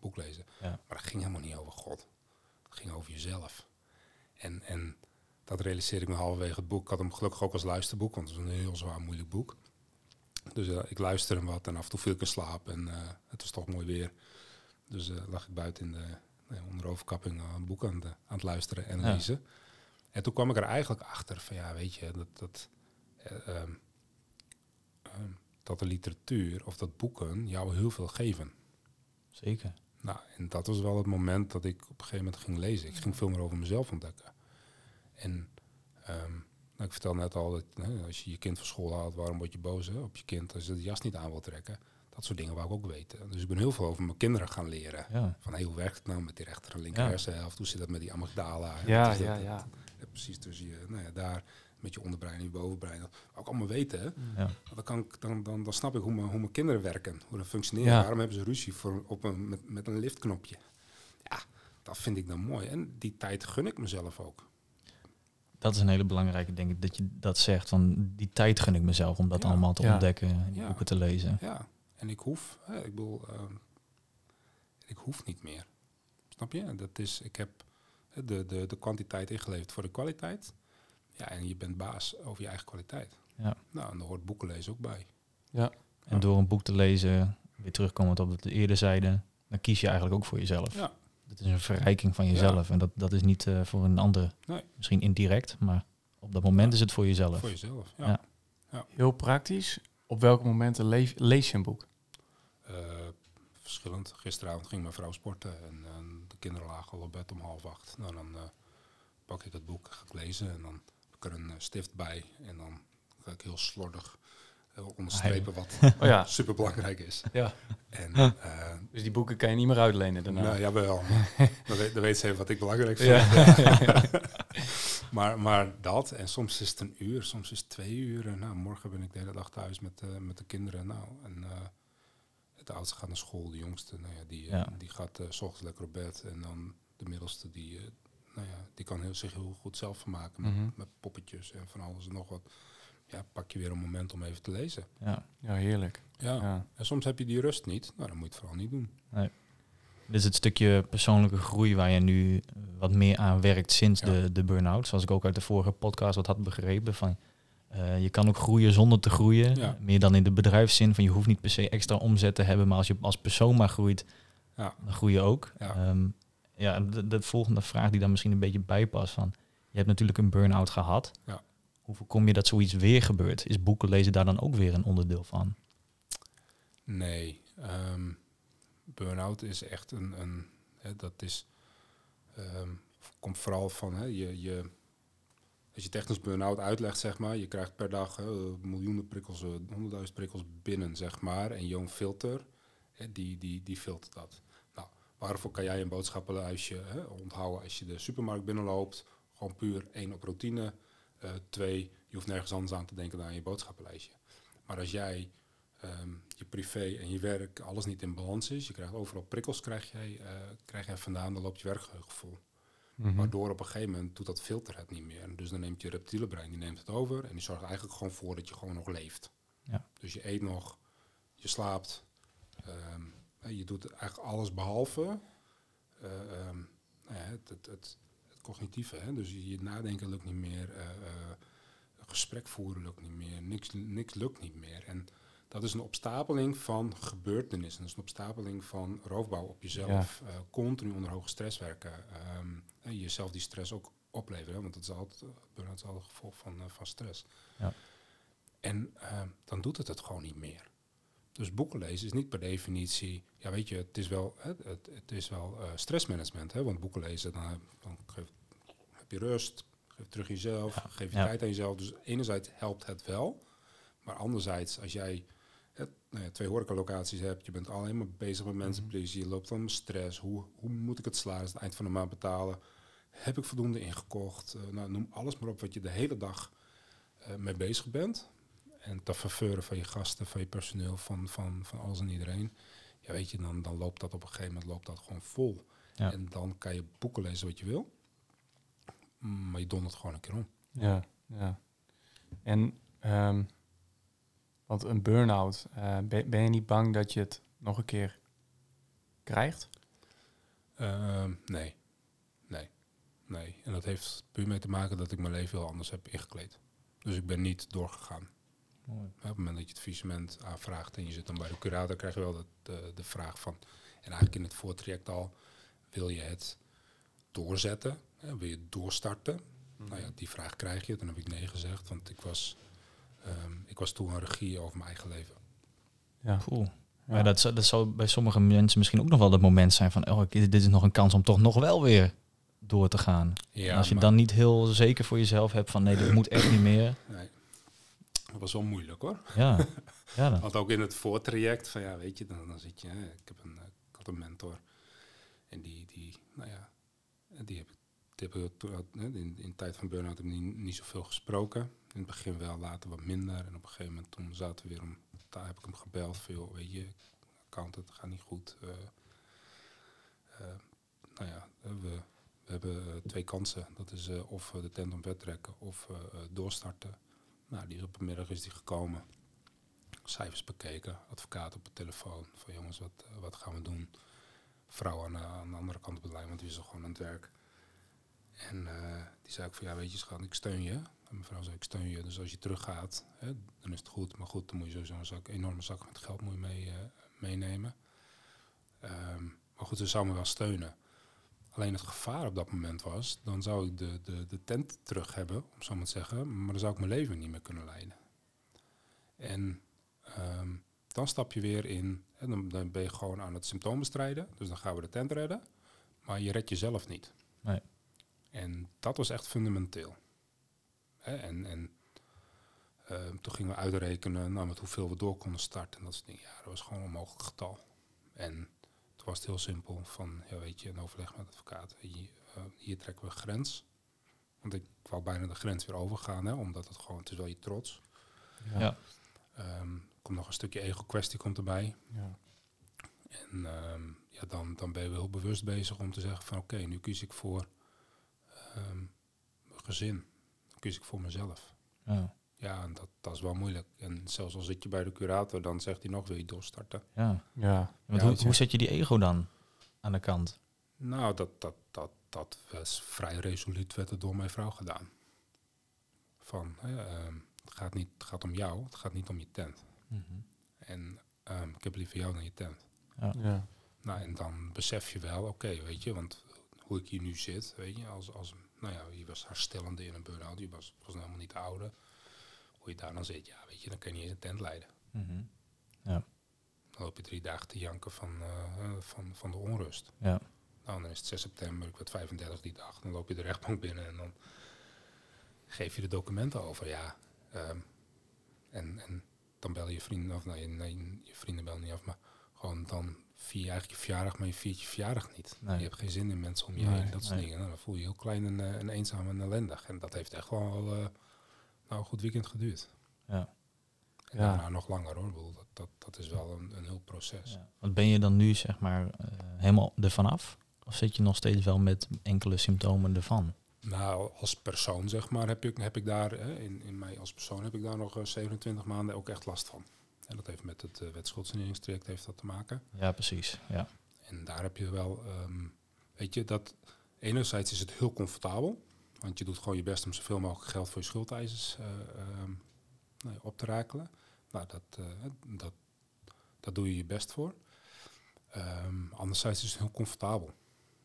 boek lezen. Ja. Maar dat ging helemaal niet over God. Het ging over jezelf. En, en dat realiseerde ik me halverwege het boek. Ik had hem gelukkig ook als luisterboek, want het is een heel zwaar moeilijk boek. Dus uh, ik luisterde hem wat en af en toe viel ik in slaap en uh, het was toch mooi weer. Dus uh, lag ik buiten in de uh, onder overkapping een boek aan, de, aan, het luisteren en lezen. En toen kwam ik er eigenlijk achter van ja, weet je, dat, dat ehm, ehm, dat de literatuur of dat boeken jou heel veel geven. Zeker. Nou, en dat was wel het moment dat ik op een gegeven moment ging lezen. Ik ging veel meer over mezelf ontdekken. En um, nou, ik vertel net al dat hè, als je je kind van school haalt, waarom word je boos hè, op je kind als je de jas niet aan wil trekken? Dat soort dingen wou ik ook weten. Dus ik ben heel veel over mijn kinderen gaan leren. Ja. Van hey, hoe werkt het nou met die rechter en linker ja. hersenhelft? Hoe zit dat met die amygdala? Ja, ja, ja. precies, dus je, nou ja, daar met je onderbrein en je bovenbrein. Dat ook allemaal weten. Hè? Ja. Dan, kan ik, dan, dan, dan snap ik hoe mijn, hoe mijn kinderen werken, hoe dat functioneert. Ja. Waarom hebben ze ruzie voor, op een, met, met een liftknopje? Ja, dat vind ik dan mooi. En die tijd gun ik mezelf ook. Dat is een hele belangrijke, denk ik, dat je dat zegt. Van die tijd gun ik mezelf om dat Ja. allemaal te Ja. ontdekken en boeken te lezen. Ja, en ik hoef, hè, ik bedoel, ehm, ik hoef niet meer. Snap je? Dat is, ik heb de, de, de kwantiteit ingeleverd voor de kwaliteit. Ja, en je bent baas over je eigen kwaliteit. Ja. Nou, en daar hoort boeken lezen ook bij. Ja. En door een boek te lezen, weer terugkomend op wat we eerder zeiden, dan kies je eigenlijk ook voor jezelf. Ja. Het is een verrijking van jezelf. En dat, dat is niet eh, voor een ander, Nee. misschien indirect, maar op dat moment Ja. is het voor jezelf. Voor jezelf, ja. Ja. Heel praktisch. Op welke momenten leef- lees je een boek? Eh, verschillend. Gisteravond ging mijn vrouw sporten en de kinderen lagen al op bed om half acht. Nou, dan eh, pak ik het boek, ga ik lezen en dan er een eh, stift bij. En dan ga ik heel slordig eh, onderstrepen wat Oh ja. super belangrijk is. ja. En eh, Dus die boeken kan je niet meer uitlenen daarna. nou, jawel, maar dan, weet, dan weet ze even wat ik belangrijk vind. Ja. maar, maar dat, en soms is het een uur, soms is het twee uur. En, nou, morgen ben ik de hele dag thuis met, met de kinderen. Nou, en eh, de oudste gaat naar school, de jongste, nou ja, die, die gaat s ochtends lekker op bed. En dan de middelste, die, nou ja, die kan heel, zich heel goed zelf vermaken met, Mhm. met poppetjes en van alles en nog wat. Ja, pak je weer een moment om even te lezen. Ja. Ja, heerlijk. Ja. Ja. En soms heb je die rust niet. Nou, dan moet je het vooral niet doen. Dit is het stukje persoonlijke groei waar je nu eh, wat meer aan werkt sinds Ja. de, de burn-out. Zoals ik ook uit de vorige podcast wat had begrepen. Van, eh, je kan ook groeien zonder te groeien. Ja. Meer dan in de bedrijfszin. Van je hoeft niet per se extra omzet te hebben. Maar als je als persoon maar groeit, Ja. dan groei je ook. Ja. Ja, de, de volgende vraag die daar misschien een beetje bij past. Van, je hebt natuurlijk een burn-out gehad. Ja. Hoe voorkom je dat zoiets weer gebeurt? Is boeken lezen daar dan ook weer een onderdeel van? Nee, ehm burn-out is echt een, een hè, dat is, ehm, komt vooral van, hè, je, je, als je technisch burn-out uitlegt, zeg maar, je krijgt per dag miljoenen prikkels, eh, honderdduizend prikkels binnen, zeg maar, en jouw filter, hè, die, die, die filtert dat. Waarvoor kan jij een boodschappenlijstje hè, onthouden als je de supermarkt binnenloopt? Gewoon puur één op routine, eh, twee, je hoeft nergens anders aan te denken dan aan je boodschappenlijstje. Maar als jij ehm, je privé en je werk, alles niet in balans is, je krijgt overal prikkels krijg jij, eh, krijg jij vandaan, dan loopt je werkgeheugen vol. Mhm. Waardoor op een gegeven moment doet dat filter het niet meer. En dus dan neemt je reptiele brein, die neemt het over en die zorgt eigenlijk gewoon voor dat je gewoon nog leeft. Ja. Dus je eet nog, je slaapt, ehm, je doet eigenlijk alles behalve eh, ehm, nou ja, het, het, het, het cognitieve. Hè? Dus je, je nadenken lukt niet meer, eh, eh, gesprek voeren lukt niet meer, niks, niks lukt niet meer. En dat is een opstapeling van gebeurtenissen. Dat is een opstapeling van roofbouw op jezelf. eh, continu onder hoge stress werken. ehm, en jezelf die stress ook opleveren. hè, Want dat is altijd, burn-out is altijd een gevolg van, eh, van stress. Ja. En ehm, dan doet het het gewoon niet meer. Dus boeken lezen is niet per definitie... Ja, weet je, het is wel, het, het is wel eh, stressmanagement. Hè, want boeken lezen, dan, dan geef, heb je rust. Geef terug jezelf. Ja, Geef je ja. tijd aan jezelf. Dus enerzijds helpt het wel. Maar anderzijds, als jij hè, nou ja, twee horecalocaties hebt... je bent alleen maar bezig met mensen Mhm. pleasen... je loopt dan met stress. Hoe, hoe moet ik het salaris aan het eind van de maand betalen? Heb ik voldoende ingekocht? Eh, nou, noem alles maar op wat je de hele dag eh, mee bezig bent. En te verveuren van je gasten, van je personeel, van, van, van alles en iedereen. Ja, weet je, dan, dan loopt dat op een gegeven moment loopt dat gewoon vol. Ja. En dan kan je boeken lezen wat je wil. Maar je dondert gewoon een keer om. Ja, ja. En, ehm, want een burn-out, eh, ben, ben je niet bang dat je het nog een keer krijgt? Ehm, nee, nee, nee. En dat heeft puur mee te maken dat ik mijn leven heel anders heb ingekleed. Dus ik ben niet doorgegaan. Mooi. Op het moment dat je het faillissement aanvraagt en je zit dan bij de curator, krijg je wel de, de, de vraag van, en eigenlijk in het voortraject al, wil je het doorzetten? Hè, wil je het doorstarten? Nou ja, die vraag krijg je. Toen heb ik nee gezegd, want ik was, ehm, ik was toen een regie over mijn eigen leven. Ja. Cool. Ja. Maar dat, zou- dat zou bij sommige mensen misschien ook nog wel het moment zijn van... oh, dit is nog een kans om toch nog wel weer door te gaan. Ja, en als je maar- dan niet heel zeker voor jezelf hebt van... nee, dit moet echt niet meer. Nee, dat was wel moeilijk hoor. Ja, ja dan. Want ook in het voortraject, van ja, weet je, dan, dan zit je, ik heb een, eh, ik had een mentor en die, die, nou ja, die heb ik in, in de tijd van burn-out heb ik niet, niet zoveel gesproken. In het begin wel, later wat minder. En op een gegeven moment toen zaten we weer om, daar heb ik hem gebeld. Veel, weet je, account, het gaat niet goed. Uh, nou ja, we, we hebben twee kansen. Dat is of de tent om trekken of doorstarten. Nou, die op de middag is die gekomen. Cijfers bekeken, advocaat op de telefoon. Van jongens, wat, wat gaan we doen? Vrouw aan, aan de andere kant op het lijn, want die is al gewoon aan het werk. En uh, die zei ik van ja, weet je schat, ik steun je. En mevrouw zei ik steun je, dus als je teruggaat, hè, dan is het goed. Maar goed, dan moet je sowieso een zak, enorme zak met geld moet je mee, meenemen. Um, maar goed, ze zou me wel steunen. Alleen het gevaar op dat moment was, dan zou ik de, de, de tent terug hebben, om zo maar te zeggen. Maar dan zou ik mijn leven niet meer kunnen leiden. En um, dan stap je weer in, hè, dan, dan ben je gewoon aan het symptoom bestrijden. Dus dan gaan we de tent redden. Maar je redt jezelf niet. Nee. En dat was echt fundamenteel. Hè, en en uh, toen gingen we uitrekenen nou, met hoeveel we door konden starten. En dat soort dingen. Ja, dat was gewoon een onmogelijk getal. En toen was het heel simpel van, ja weet je, een overleg met de advocaat. Hier, uh, hier trekken we grens. Want ik wou bijna de grens weer overgaan, hè, omdat het gewoon, het is wel je trots. Ja. ja. Um, komt nog een stukje ego-kwestie komt erbij. Ja. En um, ja, dan, dan ben je wel heel bewust bezig om te zeggen van oké, okay, nu kies ik voor um, gezin. Dan kies ik voor mezelf. Ja, ja en dat, dat is wel moeilijk. En zelfs al zit je bij de curator, dan zegt hij nog, wil je doorstarten? Ja. ja. ja hoe, hoe zet je die ego dan aan de kant? Nou, dat, dat, dat, dat was vrij resoluut werd het door mijn vrouw gedaan. Van, uh, het, gaat niet, het gaat om jou, het gaat niet om je tent. Mm -hmm. En um, ik heb liever jou dan je tent. Ja. ja. Nou, en dan besef je wel, oké, okay, weet je, want hoe ik hier nu zit, weet je, als, als nou ja, je was herstellende in een burn-out, je was, was helemaal niet ouder. Hoe je daar dan zit, ja, weet je, dan kan je niet eens een tent leiden. Mm -hmm. Ja. Dan loop je drie dagen te janken van, uh, van, van de onrust. Ja. Nou, dan is het 6 september, ik werd 35 die dag, dan loop je de rechtbank binnen en dan geef je de documenten over, ja. Um, en, en dan bel je vrienden af, nee, nee, je vrienden bellen niet af, maar gewoon dan vier je eigenlijk je verjaardag, maar je viert je verjaardag niet. Nee. Je hebt geen zin in mensen om je Nee, heen, dat soort dingen. Nou, dan voel je je heel klein en, uh, en eenzaam en ellendig. En dat heeft echt wel uh, nou, een goed weekend geduurd. Ja. En Ja. daarna nog langer hoor. Ik bedoel, dat, dat, dat is wel een, een heel proces. Ja. Want ben je dan nu zeg maar uh, helemaal ervan af? Of zit je nog steeds wel met enkele symptomen ervan? Nou, als persoon zeg maar, heb ik, heb ik daar, hè, in, in mij als persoon heb ik daar nog uh, 27 maanden ook echt last van. En dat heeft met het uh, heeft dat te maken. Ja, precies. Ja. En daar heb je wel, um, weet je, dat enerzijds is het heel comfortabel. Want je doet gewoon je best om zoveel mogelijk geld voor je schuldeisers uh, um, nou, op te rakelen. Nou, dat, uh, dat, dat doe je je best voor. Um, anderzijds is het heel comfortabel.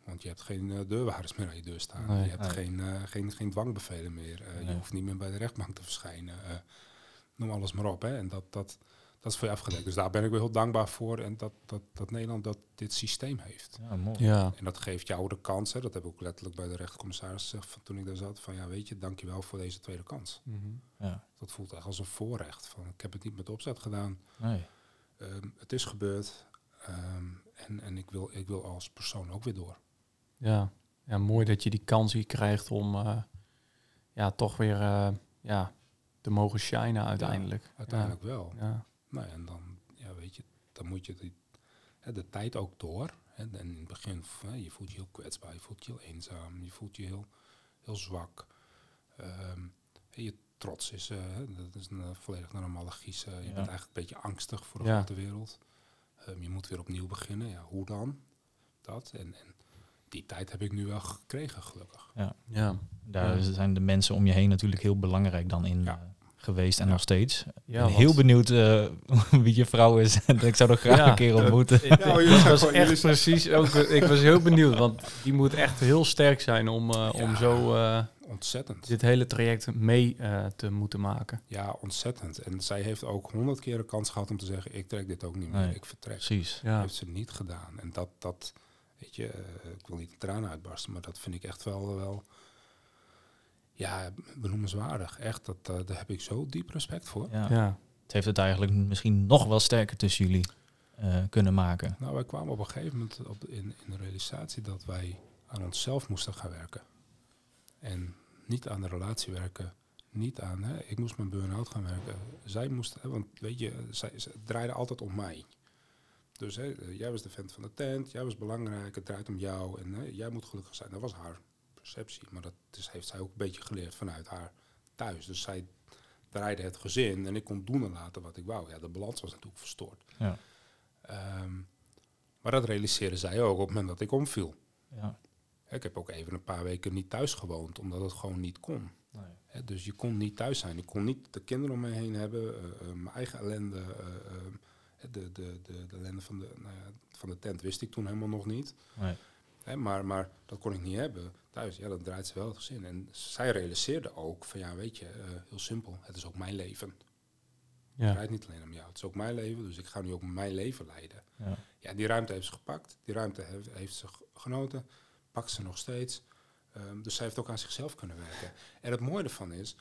Want je hebt geen uh, deurwaarders meer aan je deur staan. Nee, je hebt nee. geen, uh, geen, geen dwangbevelen meer. Uh, Nee. Je hoeft niet meer bij de rechtbank te verschijnen. Noem alles maar op. Hè. En dat, dat, dat is voor je afgedekt. Dus daar ben ik wel heel dankbaar voor. En dat, dat, dat Nederland dat dit systeem heeft. Ja, mooi. Ja. En dat geeft jou de kans. Hè. Dat heb ik ook letterlijk bij de rechtercommissaris gezegd van toen ik daar zat. Van ja, weet je, dankjewel voor deze tweede kans. Mhm. Ja. Dat voelt echt als een voorrecht. Van, ik heb het niet met opzet gedaan. Nee. Um, het is gebeurd. Um, en en ik, wil, ik wil als persoon ook weer door. Ja. ja, mooi dat je die kans hier krijgt om uh, ja, toch weer uh, ja, te mogen shinen uiteindelijk. Ja, uiteindelijk ja. wel. Ja. Nou, en dan, ja, weet je, dan moet je die, hè, de tijd ook door. Hè, en in het begin, hè, je voelt je heel kwetsbaar, je voelt je heel eenzaam, je voelt je heel, heel zwak. Um, je trots is, uh, dat is een, uh, volledig naar een malachies. je bent eigenlijk een beetje angstig voor de Ja. grote wereld. Um, je moet weer opnieuw beginnen. Ja, hoe dan? Dat. En, en die tijd heb ik nu wel gekregen, gelukkig. Ja. Ja. Daar Ja. zijn de mensen om je heen natuurlijk heel belangrijk dan in Ja. Geweest en Ja. nog steeds. Ja, ik ben heel benieuwd uh, wie je vrouw is. ik zou er graag Ja, een keer dat- ontmoeten. Ik, Ja, jullie dat zijn was echt precies ook. Ik was heel benieuwd, want die moet echt heel sterk zijn om, uh, om zo uh, Ontzettend. dit hele traject mee uh, te moeten maken. Ja, ontzettend. En zij heeft ook honderd keer de kans gehad om te zeggen, ik trek dit ook niet meer, Nee. ik vertrek. Precies. Ja. heeft ze niet gedaan. En dat, dat weet je, uh, ik wil niet de tranen uitbarsten, maar dat vind ik echt wel, wel ja, benoemenswaardig. Echt, dat, uh, daar heb ik zo diep respect voor. Ja. Ja. Het heeft het eigenlijk misschien nog wel sterker tussen jullie uh, kunnen maken. Nou, wij kwamen op een gegeven moment op de, in, in de realisatie dat wij aan onszelf moesten gaan werken. En niet aan de relatie werken. Niet aan, hè, ik moest mijn burn-out gaan werken. Zij moest, hè, want weet je, zij, draaide altijd om mij. Dus hè, jij was de vent van de tent, jij was belangrijk, het draait om jou en hè, jij moet gelukkig zijn. Dat was haar perceptie, maar dat is, heeft zij ook een beetje geleerd vanuit haar thuis. Dus zij draaide het gezin en ik kon doen en laten wat ik wou. Ja, de balans was natuurlijk verstoord. Ja. Ehm, maar dat realiseerde zij ook op het moment dat ik omviel. Ja. Ik heb ook even een paar weken niet thuis gewoond, omdat het gewoon niet kon. Nee. Dus je kon niet thuis zijn. Ik kon niet de kinderen om me heen hebben, eh, eh, mijn eigen ellende. eh, de, de, de, de ellende van de, nou ja, van de tent wist ik toen helemaal nog niet. Nee. Hè, maar, maar dat kon ik niet hebben thuis. Ja, dat draait ze wel het gezin. En zij realiseerde ook van ja, weet je, eh, heel simpel. Het is ook mijn leven. Het Ja. draait niet alleen om jou. Het is ook mijn leven, dus ik ga nu ook mijn leven leiden. Ja. Ja, die ruimte heeft ze gepakt. Die ruimte heeft, heeft ze genoten. Pakt ze nog steeds. Ehm, dus zij heeft ook aan zichzelf kunnen werken. En het mooie ervan is,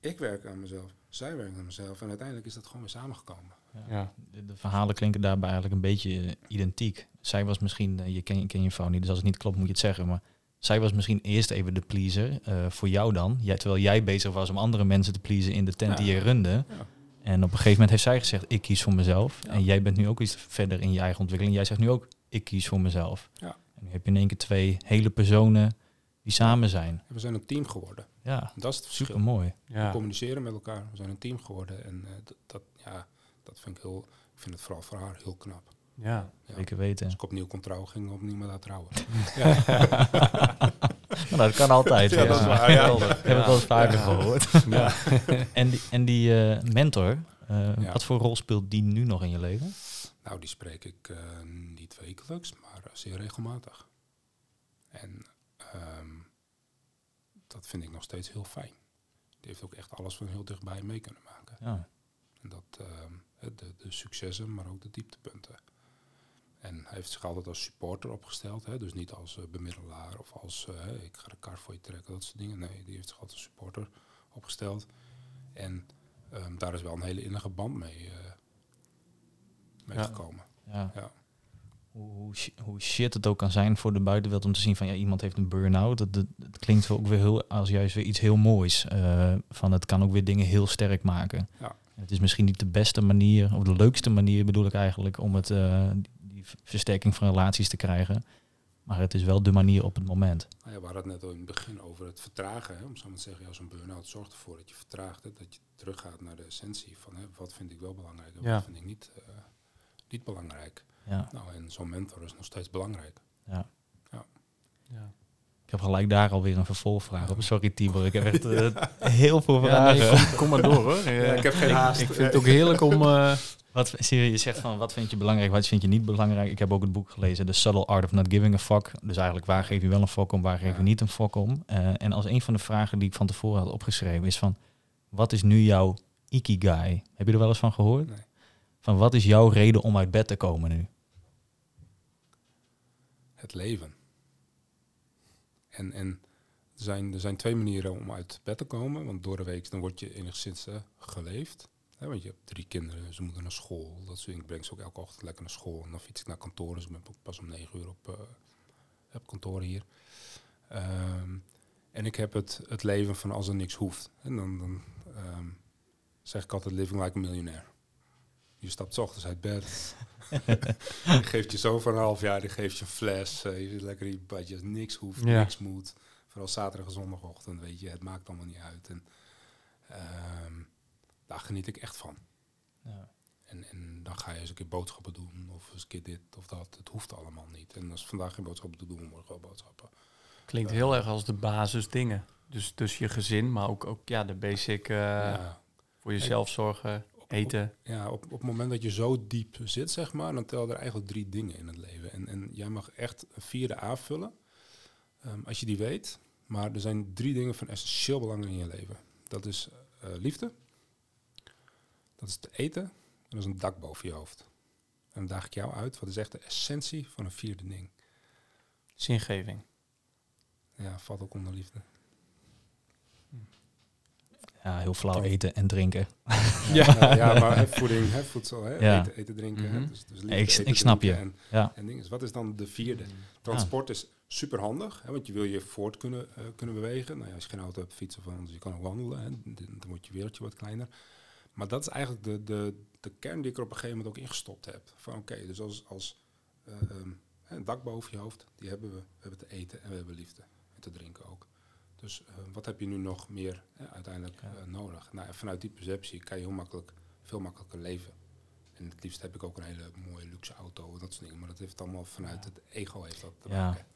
ik werk aan mezelf, zij werkt aan mezelf. En uiteindelijk is dat gewoon weer samengekomen. Ja. De, de verhalen klinken daarbij eigenlijk een beetje eh, identiek. Zij was misschien, eh, je ken, je ken je vrouw niet, dus als het niet klopt moet je het zeggen. Maar zij was misschien eerst even de pleaser eh, voor jou dan. Jij, terwijl jij bezig was om andere mensen te pleasen in de tent die je runde. Ja. En op een gegeven moment heeft zij gezegd, ik kies voor mezelf. Ja. En jij bent nu ook iets verder in je eigen ontwikkeling. Jij zegt nu ook, ik kies voor mezelf. Ja. En nu heb je in één keer twee hele personen die samen zijn. En we zijn een team geworden. Ja, Dat is het verschil. super mooi. We Ja. communiceren met elkaar. We zijn een team geworden. En eh, dat, dat, ja, dat vind ik heel... Ik vind het vooral voor haar heel knap. Ja. Ja. Zeker weten. Als ik opnieuw kon trouwen, ging ik opnieuw met haar trouwen. Nou, dat kan altijd. Ja, dat is waar, ja. Ik heb het wel eens vaker Ja. gehoord. Ja. En die, en die eh, mentor, eh, Ja. wat voor rol speelt die nu nog in je leven? Nou, die spreek ik eh, niet wekelijks, maar zeer regelmatig. En ehm, dat vind ik nog steeds heel fijn. Die heeft ook echt alles van heel dichtbij mee kunnen maken. Ja, En dat, ehm, de, de successen, maar ook de dieptepunten. En hij heeft zich altijd als supporter opgesteld. Hè? Dus niet als eh, bemiddelaar of als eh, ik ga de kar voor je trekken, dat soort dingen. Nee, die heeft zich altijd als supporter opgesteld. En ehm, daar is wel een hele innige band mee, eh, mee Ja. gekomen. ja. Ja. Hoe, hoe, shi- hoe shit het ook kan zijn voor de buitenwereld om te zien van ja, iemand heeft een burn-out. Dat, dat, dat klinkt ook weer heel als juist weer iets heel moois. van het kan ook weer dingen heel sterk maken. Ja. Het is misschien niet de beste manier, of de leukste manier bedoel ik eigenlijk, om het, die versterking van relaties te krijgen. Maar het is wel de manier op het moment. Nou ja, we hadden het net al in het begin over het vertragen. Hè, om zo maar te zeggen, ja, zo'n burn-out zorgt ervoor dat je vertraagt. Hè, dat je teruggaat naar de essentie van hè, wat vind ik wel belangrijk en Ja. wat vind ik niet, eh, niet belangrijk. Ja, Nou, en zo'n mentor is nog steeds belangrijk. ja. Ja. Ik heb gelijk daar alweer een vervolgvraag op. Sorry Tibor, ik heb echt eh, heel veel Ja, vragen. nee, kom, kom maar door hoor. Ja, ik heb geen haast. Ik vind het ook heerlijk om... eh, Wat, je, zegt van wat vind je belangrijk, wat vind je niet belangrijk. Ik heb ook het boek gelezen, The Subtle Art of Not Giving a Fuck. Dus eigenlijk waar geef je wel een fuck om, waar geef je Ja. niet een fuck om. Eh, en als een van de vragen die ik van tevoren had opgeschreven is van, wat is nu jouw ikigai? Heb je er wel eens van gehoord? Nee. Van wat is jouw reden om uit bed te komen nu? Het leven. En, en er, zijn, er zijn twee manieren om uit bed te komen. Want door de week dan word je enigszins eh, geleefd. Hè, want je hebt drie kinderen, ze moeten naar school. Dat soort, ik breng ze ook elke ochtend lekker naar school. En dan fiets ik naar kantoor. Dus ik ben pas om negen uur op, op kantoor hier. Ehm, en ik heb het, het leven van als er niks hoeft. En dan, dan ehm, zeg ik altijd living like a millionaire. Je stapt ochtends uit bed. die geeft je zo voor een half jaar, die geeft je een fles. eh, je zit lekker in je badje, niks hoeft, Ja. niks moet. Vooral zaterdag en zondagochtend, weet je, het maakt allemaal niet uit. En ehm, daar geniet ik echt van. Ja. En, en dan ga je eens een keer boodschappen doen, of eens een keer dit of dat. Het hoeft allemaal niet. En als vandaag geen boodschappen te doen, morgen wel boodschappen. klinkt heel erg als de basisdingen. Dus, dus je gezin, maar ook, ook ja, de basic eh, ja. voor jezelf zorgen, eten. Ja, op, op het moment dat je zo diep zit, zeg maar, dan tellen er eigenlijk drie dingen in het leven. En, en jij mag echt een vierde aanvullen, ehm, als je die weet. Maar er zijn drie dingen van essentieel belang in je leven. Dat is eh, liefde, dat is te eten en dat is een dak boven je hoofd. En dan daag ik jou uit, wat is echt de essentie van een vierde ding? Zingeving. Ja, valt ook onder liefde. Ja, heel flauw eten en drinken. Ja, ja. ja maar hè, voeding, hè, voedsel, hè, Ja. eten, eten, drinken. hè, Mhm. dus, dus liefde, ik, eten, ik snap je. En, Ja. en ding is, wat is dan de vierde? Transport is super handig, hè, want je wil je voort kunnen, uh, kunnen bewegen. Nou ja, als je geen auto hebt, fietsen van, dus je kan ook wandelen. Hè, dan wordt je wereldje wat kleiner. Maar dat is eigenlijk de, de, de kern die ik er op een gegeven moment ook ingestopt heb. Van oké, dus als, als uh, um, een dak boven je hoofd, die hebben we. We hebben te eten en we hebben liefde. En te drinken ook. Dus uh, wat heb je nu nog meer uiteindelijk ja. nodig? Nou, vanuit die perceptie kan je heel makkelijk, veel makkelijker leven. En het liefst heb ik ook een hele mooie luxe auto en dat soort dingen. Maar dat heeft allemaal vanuit het ego heeft dat te ja. maken.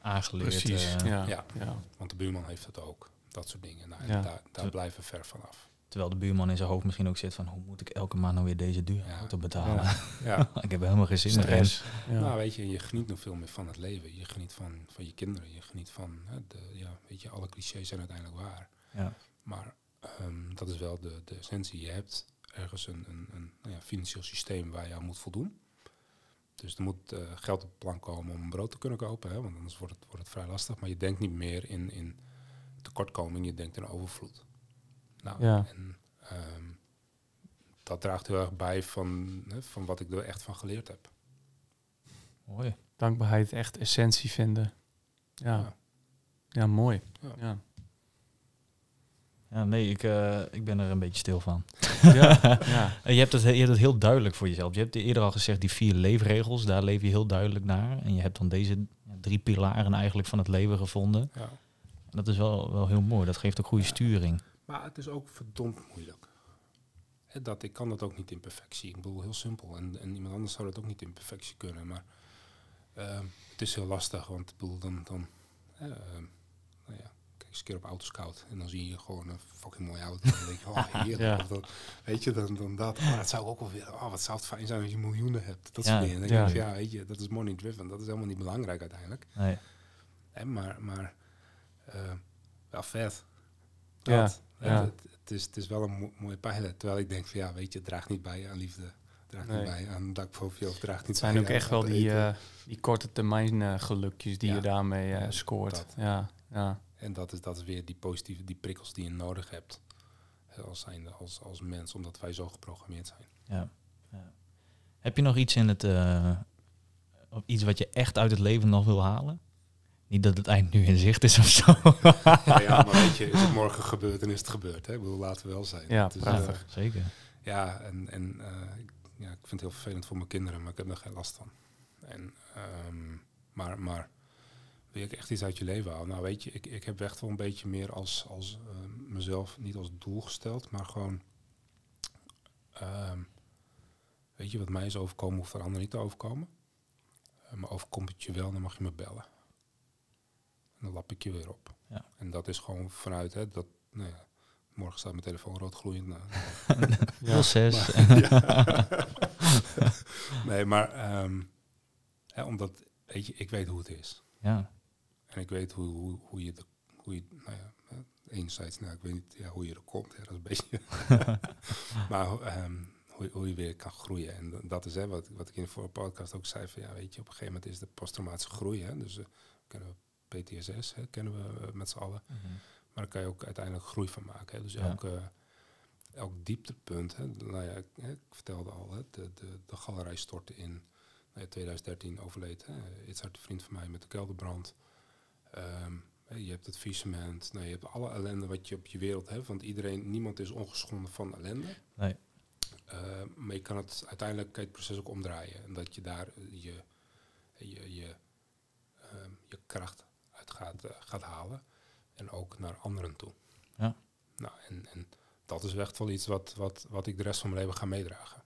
Aangeleerd. Precies, uh, ja. Ja. ja. Want de buurman heeft dat ook. Dat soort dingen. Nou, daar, daar blijven we ver vanaf. Terwijl de buurman in zijn hoofd misschien ook zit van... hoe moet ik elke maand nou weer deze dure auto betalen? Ja. ik heb helemaal geen zin in. Nou, weet je, je geniet nog veel meer van het leven. Je geniet van, van je kinderen. Je geniet van... Hè, de, ja, weet je, alle clichés zijn uiteindelijk waar. Ja. Maar um, dat is wel de, de essentie. Je hebt ergens een, een, een nou ja, financieel systeem waar je aan moet voldoen. Dus er moet uh, geld op de plank komen om een brood te kunnen kopen, hè, want anders wordt het, wordt het vrij lastig. Maar je denkt niet meer in, in tekortkoming, je denkt in overvloed. Nou, ja. en um, dat draagt heel erg bij van, hè, van wat ik er echt van geleerd heb. Mooi. Dankbaarheid, echt essentie vinden. Ja, ja, ja mooi. Ja. ja. Ja, nee, ik, uh, ik ben er een beetje stil van. Ja, ja. je, hebt het, je hebt het heel duidelijk voor jezelf. Je hebt eerder al gezegd, die vier leefregels, daar leef je heel duidelijk naar. En je hebt dan deze drie pilaren eigenlijk van het leven gevonden. Ja. Dat is wel, wel heel mooi. Dat geeft ook goede sturing. Maar het is ook verdomd moeilijk. dat, ik kan dat ook niet in perfectie. Ik bedoel, heel simpel. En, en iemand anders zou dat ook niet in perfectie kunnen. Maar uh, het is heel lastig, want ik bedoel, dan... dan uh, nou ja, eens een keer op Autoscout. En dan zie je gewoon een fucking mooie auto. En dan denk je, oh heerlijk. ja. weet je, dan, dan dat. Oh, dat zou ook wel weer, oh wat zou het fijn zijn als je miljoenen hebt. Dat soort dingen. Dan denk je, ja, weet je, dat is money driven. Dat is helemaal niet belangrijk uiteindelijk. Nee. Maar, maar uh, wel vet. Dat. Ja. Het, het, is, het is wel een mooie pijlen. Terwijl ik denk van ja, weet je, het draagt niet bij aan liefde. Draagt nee. niet bij aan dak boven je of draagt niet Het zijn ook echt wel die, uh, die korte termijn uh, gelukjes die je daarmee uh, scoort. Dat. Ja, ja. En dat is, dat is weer die positieve, die prikkels die je nodig hebt als, zijnde, als, als mens, omdat wij zo geprogrammeerd zijn. Ja. ja. Heb je nog iets in het, uh, iets wat je echt uit het leven nog wil halen? Niet dat het eind nu in zicht is of zo. ja, ja, maar weet je, is het morgen gebeurd en is het gebeurd. Hè? Ik bedoel, laten we wel zijn. Ja, is, prachtig. Uh, Zeker. Ja, en, en uh, ja, ik vind het heel vervelend voor mijn kinderen, maar ik heb er geen last van. En, um, maar, maar wil ik echt iets uit je leven halen? Nou weet je, ik, ik heb echt wel een beetje meer als, als uh, mezelf, niet als doel gesteld, maar gewoon, uh, weet je, wat mij is overkomen, hoeft er anderen niet te overkomen. Uh, maar overkomt het je wel, dan mag je me bellen. Dan lap ik je weer op. Ja. En dat is gewoon vanuit, hè, dat, nou ja, morgen staat mijn telefoon rood gloeiend. Nou, ja, zes. nee, maar um, hè, omdat, weet je, ik weet hoe het is. Ja. En ik weet hoe, hoe, hoe je, de, hoe je nou ja, enerzijds, nou, ik weet niet ja, hoe je er komt, hè, dat is een beetje. maar um, hoe, hoe, je weer kan groeien. En dat is hè, wat, wat ik in de vorige podcast ook zei: van ja, weet je, op een gegeven moment is de posttraumatische groei. Hè, dus uh, kennen we PTSS, hè, kennen we uh, met z'n allen. Mm -hmm. Maar daar kan je ook uiteindelijk groei van maken. Hè. Dus ja. elke, elk dieptepunt, hè, nou ja, ik, ik vertelde al, hè, de, de, de galerij stortte in. Nou ja, 2013 overleed. Hè. Itzhard, een vriend van mij, met de kelderbrand. Um, je hebt het faillissement, nou, je hebt alle ellende wat je op je wereld hebt. Want iedereen, niemand is ongeschonden van ellende. Nee. Uh, maar je kan het uiteindelijk kan je het proces ook omdraaien. En dat je daar je, je, je, uh, je kracht uit gaat, uh, gaat halen. En ook naar anderen toe. Ja. Nou, en, en dat is echt wel iets wat, wat, wat ik de rest van mijn leven ga meedragen.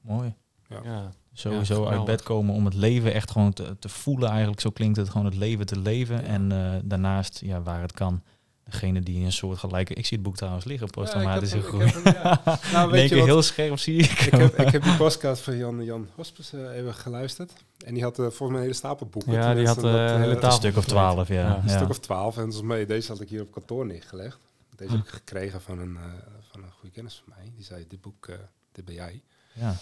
Mooi. Ja. ja. Sowieso uit bed komen om het leven echt gewoon te, te, voelen. Eigenlijk zo klinkt het gewoon het leven te leven. En uh, daarnaast, ja, waar het kan, degene die een soort gelijke... Ik zie het boek trouwens liggen, posttraumatische ja, groei. Ja. nou, weet je wat, heel scherp zie ik. Ik heb, ik heb die podcast van Jan, Jan Hospes uh, even geluisterd. En die had uh, volgens mij een hele stapel boeken. Ja, die had een stuk of twaalf, ja. Een stuk of twaalf. En dus mee, deze had ik hier op kantoor neergelegd. Deze heb ik gekregen van een, van een goede kennis van mij. Die zei, dit boek, dit ben jij. Ja.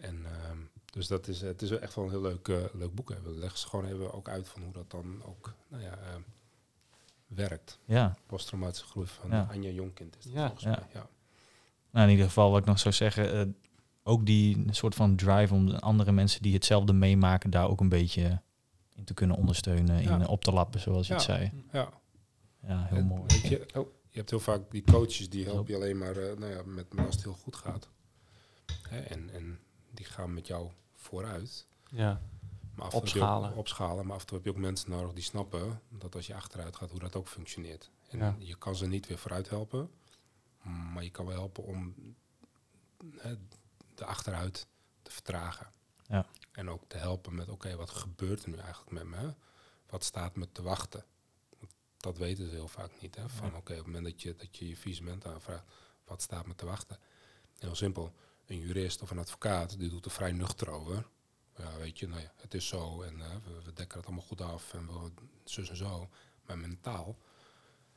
En um, dus dat is, het is echt wel een heel leuk, uh, leuk boek. We leggen ze gewoon even ook uit van hoe dat dan ook nou ja, uh, werkt. Ja. Posttraumatische groei van ja. Anja Jonkind is dat ja. volgens mij. Ja. Nou, in ieder geval wat ik nog zou zeggen, uh, ook die soort van drive om andere mensen die hetzelfde meemaken daar ook een beetje in te kunnen ondersteunen, in op te lappen, zoals je het zei. Ja, ja heel mooi. Weet je, oh, je hebt heel vaak die coaches die helpen je alleen maar uh, nou ja, met, met als het heel goed gaat. Hè, en, en die gaan met jou vooruit. Ja. Maar opschalen. opschalen. Maar af en toe heb je ook mensen nodig die snappen dat als je achteruit gaat, hoe dat ook functioneert. En je kan ze niet weer vooruit helpen, maar je kan wel helpen om hè, de achteruit te vertragen. Ja. En ook te helpen met, oké, wat gebeurt er nu eigenlijk met me? Wat staat me te wachten? Dat weten ze heel vaak niet. Hè? Van oké, op het moment dat je dat je, je visement aanvraagt, wat staat me te wachten? Heel simpel. Een jurist of een advocaat, die doet er vrij nuchter over. Ja, weet je, nou ja, het is zo en uh, we, we, dekken het allemaal goed af en we zus en zo. Maar mentaal,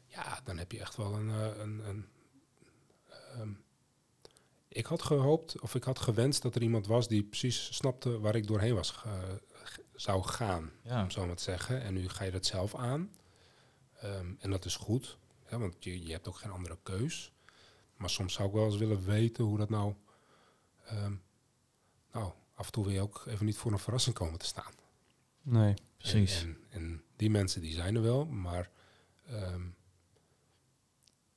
ja, dan heb je echt wel een. Uh, een, een um, ik had gehoopt, of ik had gewenst dat er iemand was die precies snapte waar ik doorheen was zou gaan, ja. om zo maar te zeggen. En nu ga je dat zelf aan. Um, en dat is goed, hè, want je, je hebt ook geen andere keus. Maar soms zou ik wel eens willen weten hoe dat nou. Um, nou, af en toe wil je ook even niet voor een verrassing komen te staan. Nee, precies. En, en, die mensen die zijn er wel, maar um,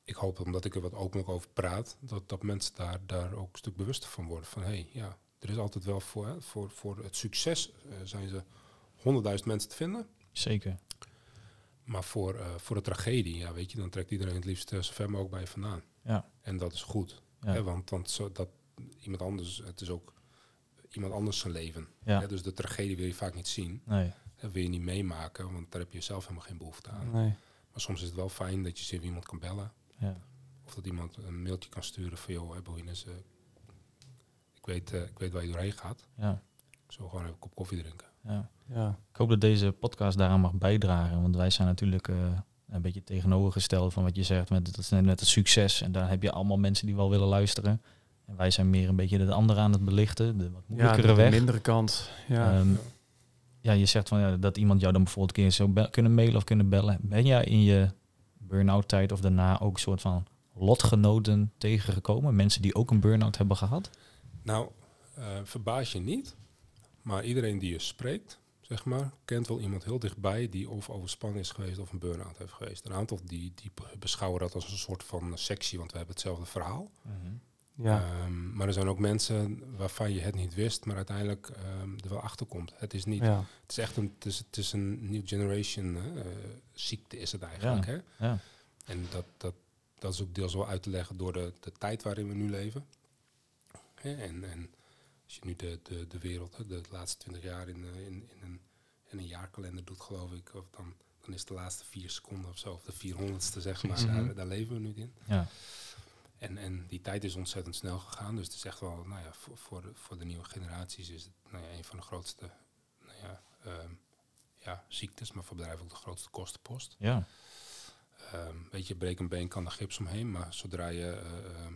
ik hoop omdat ik er wat openlijk over praat, dat, dat mensen daar, daar ook een stuk bewuster van worden. Van hé, hey, ja, er is altijd wel voor, hè, voor, voor het succes uh, zijn ze honderdduizend mensen te vinden. Zeker. Maar voor, uh, voor de tragedie, ja, weet je, dan trekt iedereen het liefst uh, zo ver mogelijk bij je vandaan. Ja. En dat is goed. Ja. Hè, want want zo, dat iemand anders, het is ook iemand anders zijn leven. Ja. Hè, dus de tragedie wil je vaak niet zien. Nee. Dat wil je niet meemaken, want daar heb je zelf helemaal geen behoefte aan. Nee. Maar soms is het wel fijn dat je ziet wie iemand kan bellen. Ja. Of dat iemand een mailtje kan sturen van, joh, Bohinus, uh, ik, weet, uh, ik weet waar je doorheen gaat. Ja. Ik zal gewoon even een kop koffie drinken. Ja. Ja. Ik hoop dat deze podcast daaraan mag bijdragen, want wij zijn natuurlijk uh, een beetje tegenovergesteld van wat je zegt met, dat is net het succes. En daar heb je allemaal mensen die wel willen luisteren. En wij zijn meer een beetje de andere aan het belichten, de wat moeilijkere ja, de, weg. De mindere kant. Ja. Um, ja, je zegt van ja, dat iemand jou dan bijvoorbeeld een keer zou kunnen mailen of kunnen bellen. Ben jij in je burn-out tijd of daarna ook een soort van lotgenoten tegengekomen? Mensen die ook een burn-out hebben gehad? Nou, uh, verbaas je niet. Maar iedereen die je spreekt, zeg maar, kent wel iemand heel dichtbij die of overspannen is geweest of een burn-out heeft geweest. Een aantal die, die beschouwen dat als een soort van sectie, want we hebben hetzelfde verhaal. Mm -hmm. Ja. Um, maar er zijn ook mensen waarvan je het niet wist, maar uiteindelijk um, er wel achter komt. Het is niet. Ja. Het is echt een. Het is, het is een new generation uh, ziekte is het eigenlijk. Ja. Hè? Ja. En dat, dat, dat is ook deels wel uit te leggen door de, de tijd waarin we nu leven. Hè? En, en als je nu de, de, de wereld, de laatste twintig jaar in, in, in, een, in een jaarkalender doet, geloof ik, of dan, dan is de laatste vier seconden of zo, of de vierhonderdste zeg maar, Mhm. daar, daar leven we nu in. Ja. En, en die tijd is ontzettend snel gegaan. Dus het is echt wel, nou ja, voor, voor, de, voor de nieuwe generaties is het nou ja, een van de grootste nou ja, ehm, ja, ziektes, maar voor bedrijven ook de grootste kostenpost. Ja. Ehm, weet je, breek een been kan er gips omheen, maar zodra je ehm,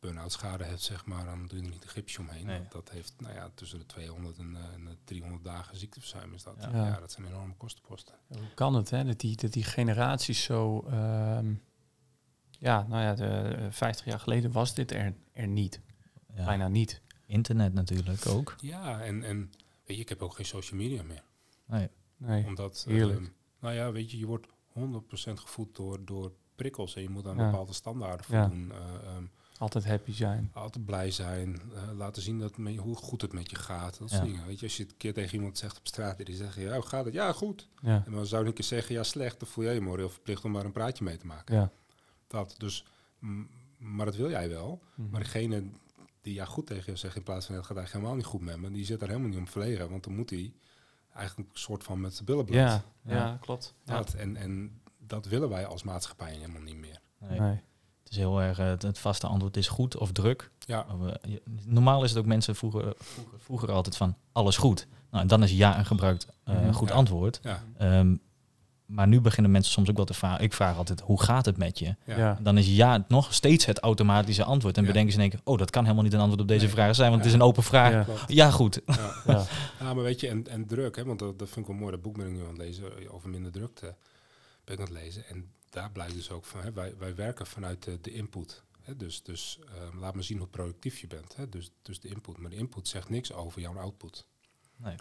burn-out schade hebt, zeg maar, dan doe je er niet een gipsje omheen. Nee. Want dat heeft, nou ja, tussen de 200 en, eh, en de 300 dagen ziekteverzuim is dat. Ja. Dat zijn enorme kostenposten. Hoe kan het, hè? Dat die, dat die generaties zo... ehm, ja, nou ja, de, eh, 50 jaar geleden was dit er, er niet. ja. Bijna niet. Internet natuurlijk ook. Ja, en, en weet je, ik heb ook geen social media meer. Nee. Nee. Omdat, Heerlijk. ehm, nou ja, weet je, je wordt 100% gevoed door, door prikkels en je moet aan Ja. bepaalde standaarden Ja. voldoen. Eh, ehm, Altijd happy zijn. altijd blij zijn, eh, laten zien dat me, hoe goed het met je gaat. Dat soort Ja. dingen. Weet je, als je het een keer tegen iemand zegt op straat en die zegt, ja, hoe gaat het? Ja, goed. Ja. En dan zou je een keer zeggen, ja, slecht, dan voel jij je moreel verplicht om maar een praatje mee te maken. Ja. Dat, dus, maar dat wil jij wel. Mhm. Maar degene die ja goed tegen je zegt in plaats van het gaat eigenlijk helemaal niet goed met me, die zit daar helemaal niet om verlegen, want dan moet hij eigenlijk een soort van met zijn billen bloot. ja, ja, Ja. klopt. Ja. Dat, en, en dat willen wij als maatschappij helemaal niet meer. Nee. Nee. Het is heel erg, eh, het, het vaste antwoord is goed of druk. Ja, normaal is het ook mensen vroeger, vroeger, vroeger altijd van alles goed. Nou, dan is ja een gebruikt eh, Mhm. goed Ja. antwoord. ja, Ehm, maar nu beginnen mensen soms ook wel te vragen. Ik vraag altijd, hoe gaat het met je? ja. Dan is ja nog steeds het automatische antwoord. En Ja. bedenken ze in één keer, oh, dat kan helemaal niet een antwoord op deze Nee. vraag zijn, want het is een open vraag. Ja, Ja. goed. Ja. Ja. Ja, maar weet je, en, en druk, hè, want dat, dat vind ik wel mooi. Dat boek ben ik nu aan het lezen over minder drukte. Ben ik aan het lezen. En daar blijkt dus ook van, hè, wij, wij werken vanuit de, de input. Hè, dus dus ehm, laat me zien hoe productief je bent. Hè, dus, dus de input. Maar de input zegt niks over jouw output. Nee.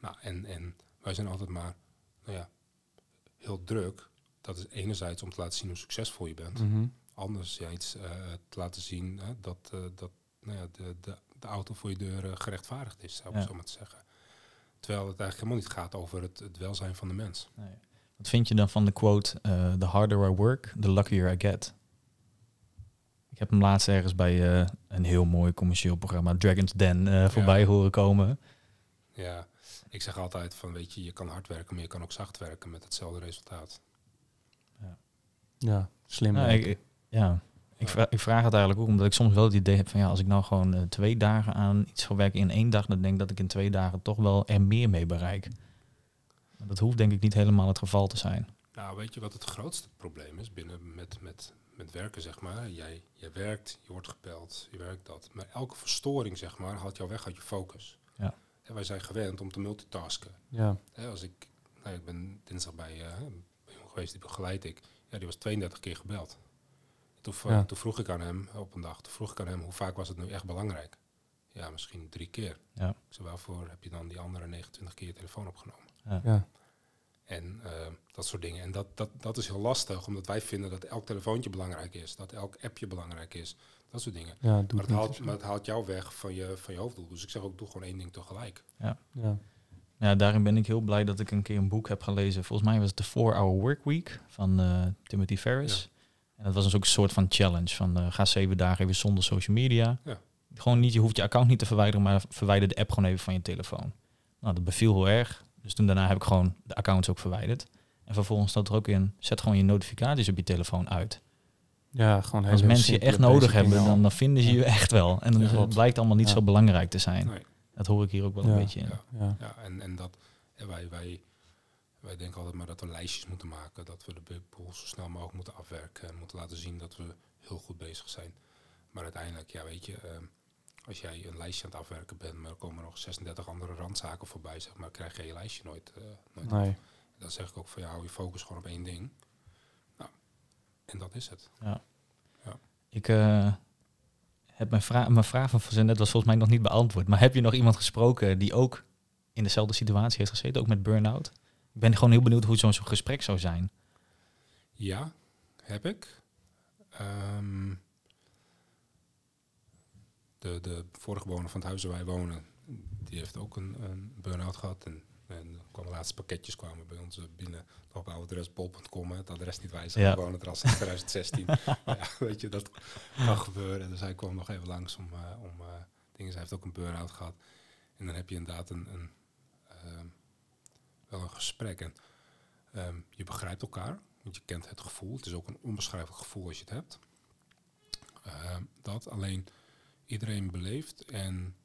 Nou, en, en wij zijn altijd maar, nou ja, heel druk. Dat is enerzijds om te laten zien hoe succesvol je bent. Mhm. Anderzijds uh, te laten zien hè, dat, uh, dat nou ja, de, de, de auto voor je deur uh, gerechtvaardigd is, zou ik Ja. zo maar te zeggen. Terwijl het eigenlijk helemaal niet gaat over het, het welzijn van de mens. Nee. Wat vind je dan van de quote, eh, the harder I work, the luckier I get? Ik heb hem laatst ergens bij eh, een heel mooi commercieel programma, Dragon's Den, eh, voorbij horen komen. Ja, ik zeg altijd van, weet je, je kan hard werken, maar je kan ook zacht werken met hetzelfde resultaat. Ja, slim. Nou, ik, ja, ik, vra- ik vraag het eigenlijk ook omdat ik soms wel het idee heb van ja, als ik nou gewoon eh, twee dagen aan iets zou werken in één dag, dan denk ik dat ik in twee dagen toch wel er meer mee bereik. Maar dat hoeft denk ik niet helemaal het geval te zijn. Nou, weet je wat het grootste probleem is binnen met, met, met werken, zeg maar? Jij, jij werkt, je wordt gebeld, je werkt dat. Maar elke verstoring, zeg maar, haalt jou weg uit je focus. Ja. En wij zijn gewend om te multitasken. ja. Hè, als ik, nou, ik ben dinsdag bij, eh bij iemand geweest, die begeleid ik. Ja, die was 32 keer gebeld. Toen, Ja. vroeg ik aan hem, op een dag, toen vroeg ik aan hem, hoe vaak was het nu echt belangrijk? Ja, misschien drie keer. Ja. Zei, waarvoor heb je dan die andere 29 keer je telefoon opgenomen? ja. En eh, dat soort dingen. En dat, dat, dat is heel lastig, omdat wij vinden dat elk telefoontje belangrijk is. Dat elk appje belangrijk is. Dat soort dingen. Ja, Maar het haalt, maar het haalt jou weg van je, van je hoofddoel. Dus ik zeg ook, doe gewoon één ding tegelijk. Ja. Ja, daarin ben ik heel blij dat ik een keer een boek heb gelezen. Volgens mij was het de 4-Hour Work Week van eh, Timothy Ferris. En dat was dus ook een soort van challenge van eh, ga zeven dagen even zonder social media. Ja. Gewoon niet, je hoeft je account niet te verwijderen, maar verwijder de app gewoon even van je telefoon. Nou, dat beviel heel erg. Dus toen daarna heb ik gewoon de accounts ook verwijderd. En vervolgens staat er ook in, zet gewoon je notificaties op je telefoon uit. Ja, gewoon Als mensen je echt nodig hebben, dan, dan vinden ze je echt wel. En dan Ja, het blijkt allemaal niet Ja. zo belangrijk te zijn. Nee. Dat hoor ik hier ook wel Ja. een beetje in. Ja. Ja. Ja, en, en dat wij, wij, wij denken altijd maar dat we lijstjes moeten maken. Dat we de boel zo snel mogelijk moeten afwerken. En moeten laten zien dat we heel goed bezig zijn. Maar uiteindelijk, ja, weet je, ehm, als jij een lijstje aan het afwerken bent, maar er komen nog 36 andere randzaken voorbij, zeg maar, krijg je je lijstje nooit. eh, nooit. Nee. Dan zeg ik ook van, ja, hou je focus gewoon op één ding. En dat is het. Ik eh, heb mijn, vraag mijn vraag van net was volgens mij nog niet beantwoord. Maar heb je nog iemand gesproken die ook in dezelfde situatie heeft gezeten, ook met burn-out? Ik ben gewoon heel benieuwd hoe zo'n zo'n gesprek zou zijn. Ja, heb ik. Ehm, de, de vorige bewoner van het huis waar wij wonen, die heeft ook een, een burn-out gehad. En, en kwamen laatste pakketjes kwamen bij ons binnen op oude adres bol.com. Het adres niet wijzigen, Ja. er al sinds 2016. Maar ja, weet je, dat kan gebeuren. Dus hij kwam nog even langs om, eh, om eh, dingen. Hij heeft ook een burn-out gehad. En dan heb je inderdaad een, een, ehm, wel een gesprek. En Ehm, je begrijpt elkaar, want je kent het gevoel. Het is ook een onbeschrijfelijk gevoel als je het hebt. Ehm, dat alleen iedereen beleeft en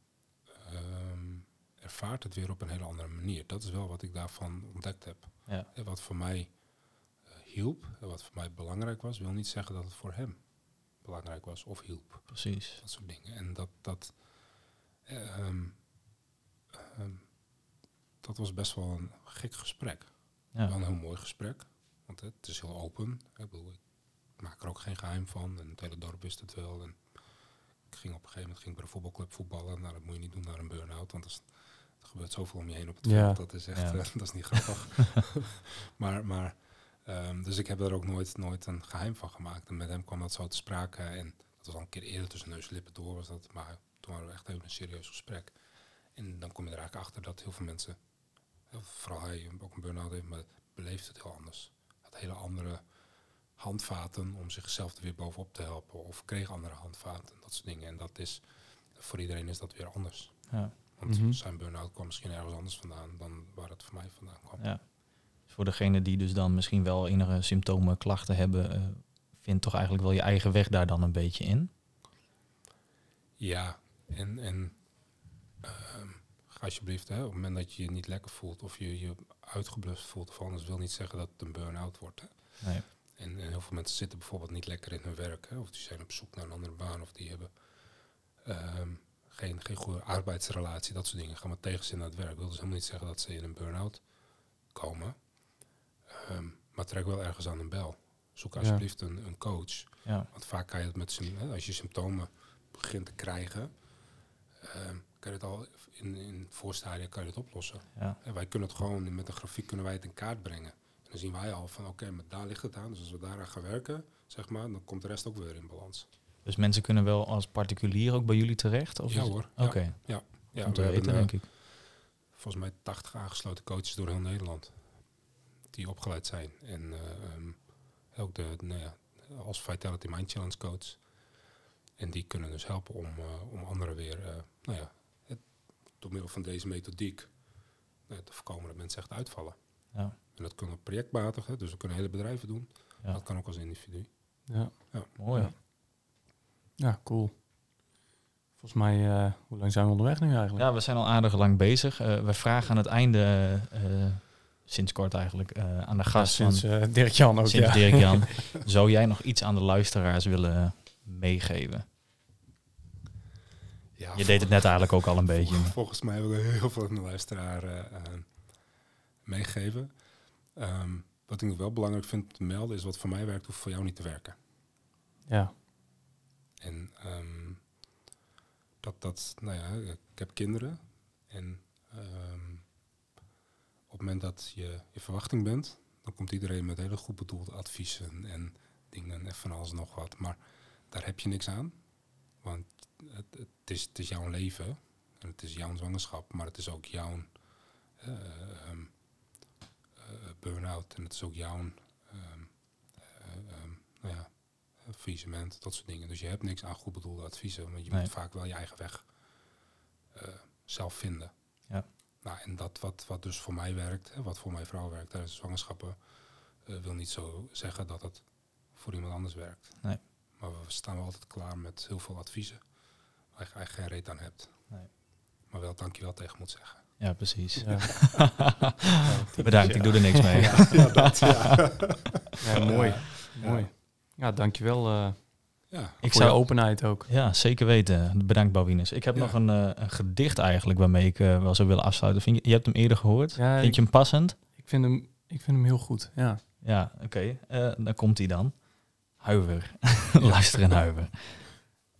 ervaart het weer op een hele andere manier. Dat is wel wat ik daarvan ontdekt heb. Ja. En wat voor mij eh, hielp en wat voor mij belangrijk was, wil niet zeggen dat het voor hem belangrijk was of hielp. Precies. Dat soort dingen. En dat, dat, ehm, ehm, dat was best wel een gek gesprek. Wel Ja. een heel mooi gesprek. Want het is heel open. Ik, bedoel, ik maak er ook geen geheim van. En het hele dorp wist het wel. En ik ging op een gegeven moment ging ik bij de voetbalclub voetballen. Nou, dat moet je niet doen naar een burn-out. Want dat is- er gebeurt zoveel om je heen op het Ja. veld. Dat is echt eh, dat is niet grappig. maar, maar ehm, dus ik heb er ook nooit, nooit een geheim van gemaakt. En met hem kwam dat zo te sprake. En dat was al een keer eerder tussen neus en lippen door. Was dat, maar toen hadden we echt even een serieus gesprek. En dan kom je er eigenlijk achter dat heel veel mensen vooral hij ook een burn-out heeft, maar beleeft het heel anders. Had hele andere handvaten om zichzelf er weer bovenop te helpen. Of kreeg andere handvaten, dat soort dingen. En dat is, voor iedereen is dat weer anders. Ja. Want Mhm. zijn burn-out kwam misschien ergens anders vandaan dan waar het voor mij vandaan kwam. Ja. Dus voor degene die dus dan misschien wel enige symptomen, klachten hebben, eh vind toch eigenlijk wel je eigen weg daar dan een beetje in. Ja, en, en ehm, ga alsjeblieft, hè, op het moment dat je je niet lekker voelt of je je uitgeblust voelt of anders, wil niet zeggen dat het een burn-out wordt. Hè. Nee. En, en heel veel mensen zitten bijvoorbeeld niet lekker in hun werk. Hè, of die zijn op zoek naar een andere baan. Of die hebben ehm, geen, geen goede arbeidsrelatie. Dat soort dingen. Gaan met tegenzin naar het werk. wil dus helemaal niet zeggen dat ze in een burn-out komen. Ehm, maar trek wel ergens aan een bel. Zoek Ja. alsjeblieft een, een coach. Ja. Want vaak kan je het met als je symptomen begint te krijgen, ehm, kan je het al in, in het voorstadium kan je het oplossen. Ja. En wij kunnen het gewoon, met een grafiek kunnen wij het in kaart brengen. En dan zien wij al van, oké, maar daar ligt het aan. Dus als we daaraan gaan werken, zeg maar, dan komt de rest ook weer in balans. Dus mensen kunnen wel als particulier ook bij jullie terecht? Of Ja hoor. Oké, Ja, ja, om te we weten hebben, denk eh, ik. volgens mij 80 aangesloten coaches door heel Nederland. Die opgeleid zijn. En eh, ehm, ook de, nou ja, als Vitality Mind Challenge coach. En die kunnen dus helpen om, eh, om anderen weer, eh, nou ja, het, door middel van deze methodiek te voorkomen dat mensen echt uitvallen. Ja. En dat kunnen projectmatig, hè, dus dat kunnen hele bedrijven doen. Ja. Dat kan ook als individu. Ja. Mooi. Ja. Ja, cool. Volgens mij, eh, hoe lang zijn we onderweg nu eigenlijk? Ja, we zijn al aardig lang bezig. Eh, we vragen aan het einde, eh, sinds kort eigenlijk, eh, aan de Ja, gast sinds van eh, Dirk Jan ook, sinds ja. Dirk Jan. Zou jij nog iets aan de luisteraars willen meegeven? Ja, Je deed het net eigenlijk ook al een beetje. Vol- Volgens mij wil ik heel veel aan de luisteraar meegeven. Ehm, wat ik nog wel belangrijk vind te melden is wat voor mij werkt, hoeft voor jou niet te werken. Ja, En ehm, dat, dat, nou ja, ik heb kinderen. En ehm, op het moment dat je je verwachting bent, dan komt iedereen met hele goed bedoelde adviezen en dingen en van alles nog wat. Maar daar heb je niks aan. Want het, het, is, jouw leven en het is jouw zwangerschap, maar het is ook jouw eh, burn-out en het is ook jouw eh, nou ja, faillissement, dat soort dingen. Dus je hebt niks aan goed bedoelde adviezen, want je Nee. moet vaak wel je eigen weg eh, zelf vinden. Ja. Nou, en dat wat, wat dus voor mij werkt, hè, wat voor mijn vrouw werkt tijdens zwangerschappen, eh, wil niet zo zeggen dat het voor iemand anders werkt. Nee. Maar we staan wel altijd klaar met heel veel adviezen waar je eigenlijk geen reet aan hebt. Nee. Maar wel dankjewel tegen moet zeggen. Ja, precies. ja. Bedankt, ik doe er niks mee. ja, dat, ja. ja mooi. Ja. mooi. Ja, dankjewel eh ja. Ik zou, openheid ook. ja, zeker weten. Bedankt, Bouwinus. Ik heb Ja. nog een, eh, een gedicht eigenlijk waarmee ik eh, wel zou willen afsluiten. Vind je, je hebt hem eerder gehoord. Ja, Vind ik, je hem passend? ik, vind hem, ik vind hem heel goed. Ja. Ja, oké. Eh, dan komt hij dan. Huiver. Luister en huiver.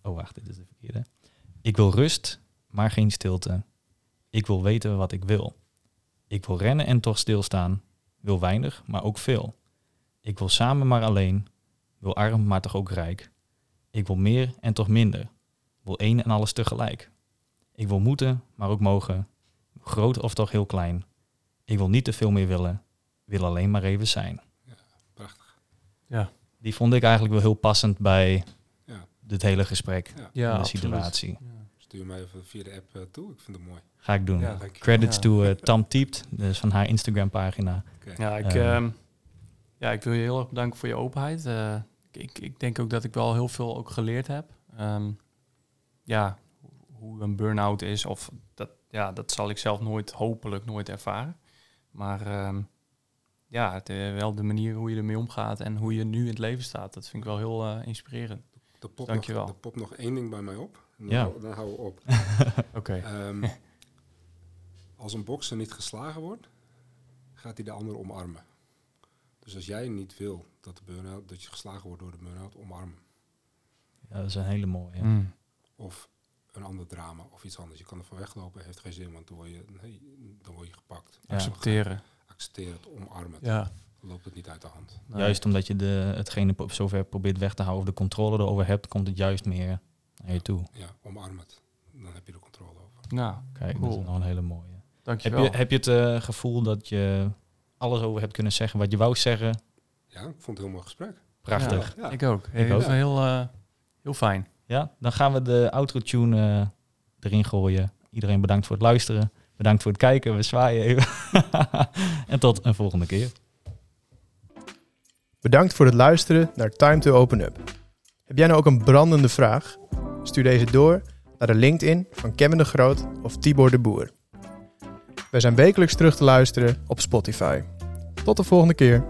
Oh, wacht, dit is de verkeerde. Ik wil rust, maar geen stilte. Ik wil weten wat ik wil. Ik wil rennen en toch stilstaan. Wil weinig, maar ook veel. Ik wil samen, maar alleen. Wil arm, maar toch ook rijk. Ik wil meer en toch minder. Wil één en alles tegelijk. Ik wil moeten, maar ook mogen. Groot of toch heel klein. Ik wil niet te veel meer willen. Wil alleen maar even zijn. Prachtig. Die vond ik eigenlijk wel heel passend bij Ja. dit hele gesprek. Ja. Ja, de situatie. Ja. Stuur mij even via de app eh, toe. Ik vind het mooi. Ga ik doen. Ja. Credits Ja. to eh, Tam Tiept, dus van haar Instagram pagina. Ja, ik, Eh. ehm, ja, ik wil je heel erg bedanken voor je openheid. Ik, ik denk ook dat ik wel heel veel ook geleerd heb. Ehm, ja, hoe een burn-out is, of dat, ja, dat zal ik zelf nooit, hopelijk nooit ervaren. Maar ehm, ja, het, eh, wel de manier hoe je ermee omgaat en hoe je nu in het leven staat, dat vind ik wel heel eh, inspirerend. Er popt, Dankjewel. nog, er popt nog één ding bij mij op. En dan, Ja. hou- dan houden we op. Oké. Ehm, als een bokser niet geslagen wordt, gaat hij de ander omarmen. Dus als jij niet wil dat, de burn dat je geslagen wordt door de burn-out, omarmen. Ja, dat is een hele mooie. Mm. Of een ander drama of iets anders. Je kan ervan weglopen, heeft geen zin, want dan word je, nee, dan word je gepakt. Ja. Accepteren. Accepteer het, omarm het. Ja. Dan loopt het niet uit de hand. Nee. Juist omdat je de, hetgene zover probeert weg te houden of de controle erover hebt, komt het juist meer naar je toe. Ja, omarm het. Dan heb je de controle over. Nou, Kijk, dat is nog een hele mooie. Heb dankjewel. je, heb je het eh, gevoel dat je alles over hebt kunnen zeggen wat je wou zeggen? Ja, ik vond het een heel mooi gesprek. Prachtig. Ja. Ik ook. Ik heel, ook. Heel, eh, heel fijn. Ja, dan gaan we de outro-tune eh, erin gooien. Iedereen bedankt voor het luisteren. Bedankt voor het kijken. We zwaaien even. en tot een volgende keer. Bedankt voor het luisteren naar Time to Open Up. Heb jij nou ook een brandende vraag? Stuur deze door naar de LinkedIn van Kevin de Groot of Tibor de Boer. Wij zijn wekelijks terug te luisteren op Spotify. Tot de volgende keer.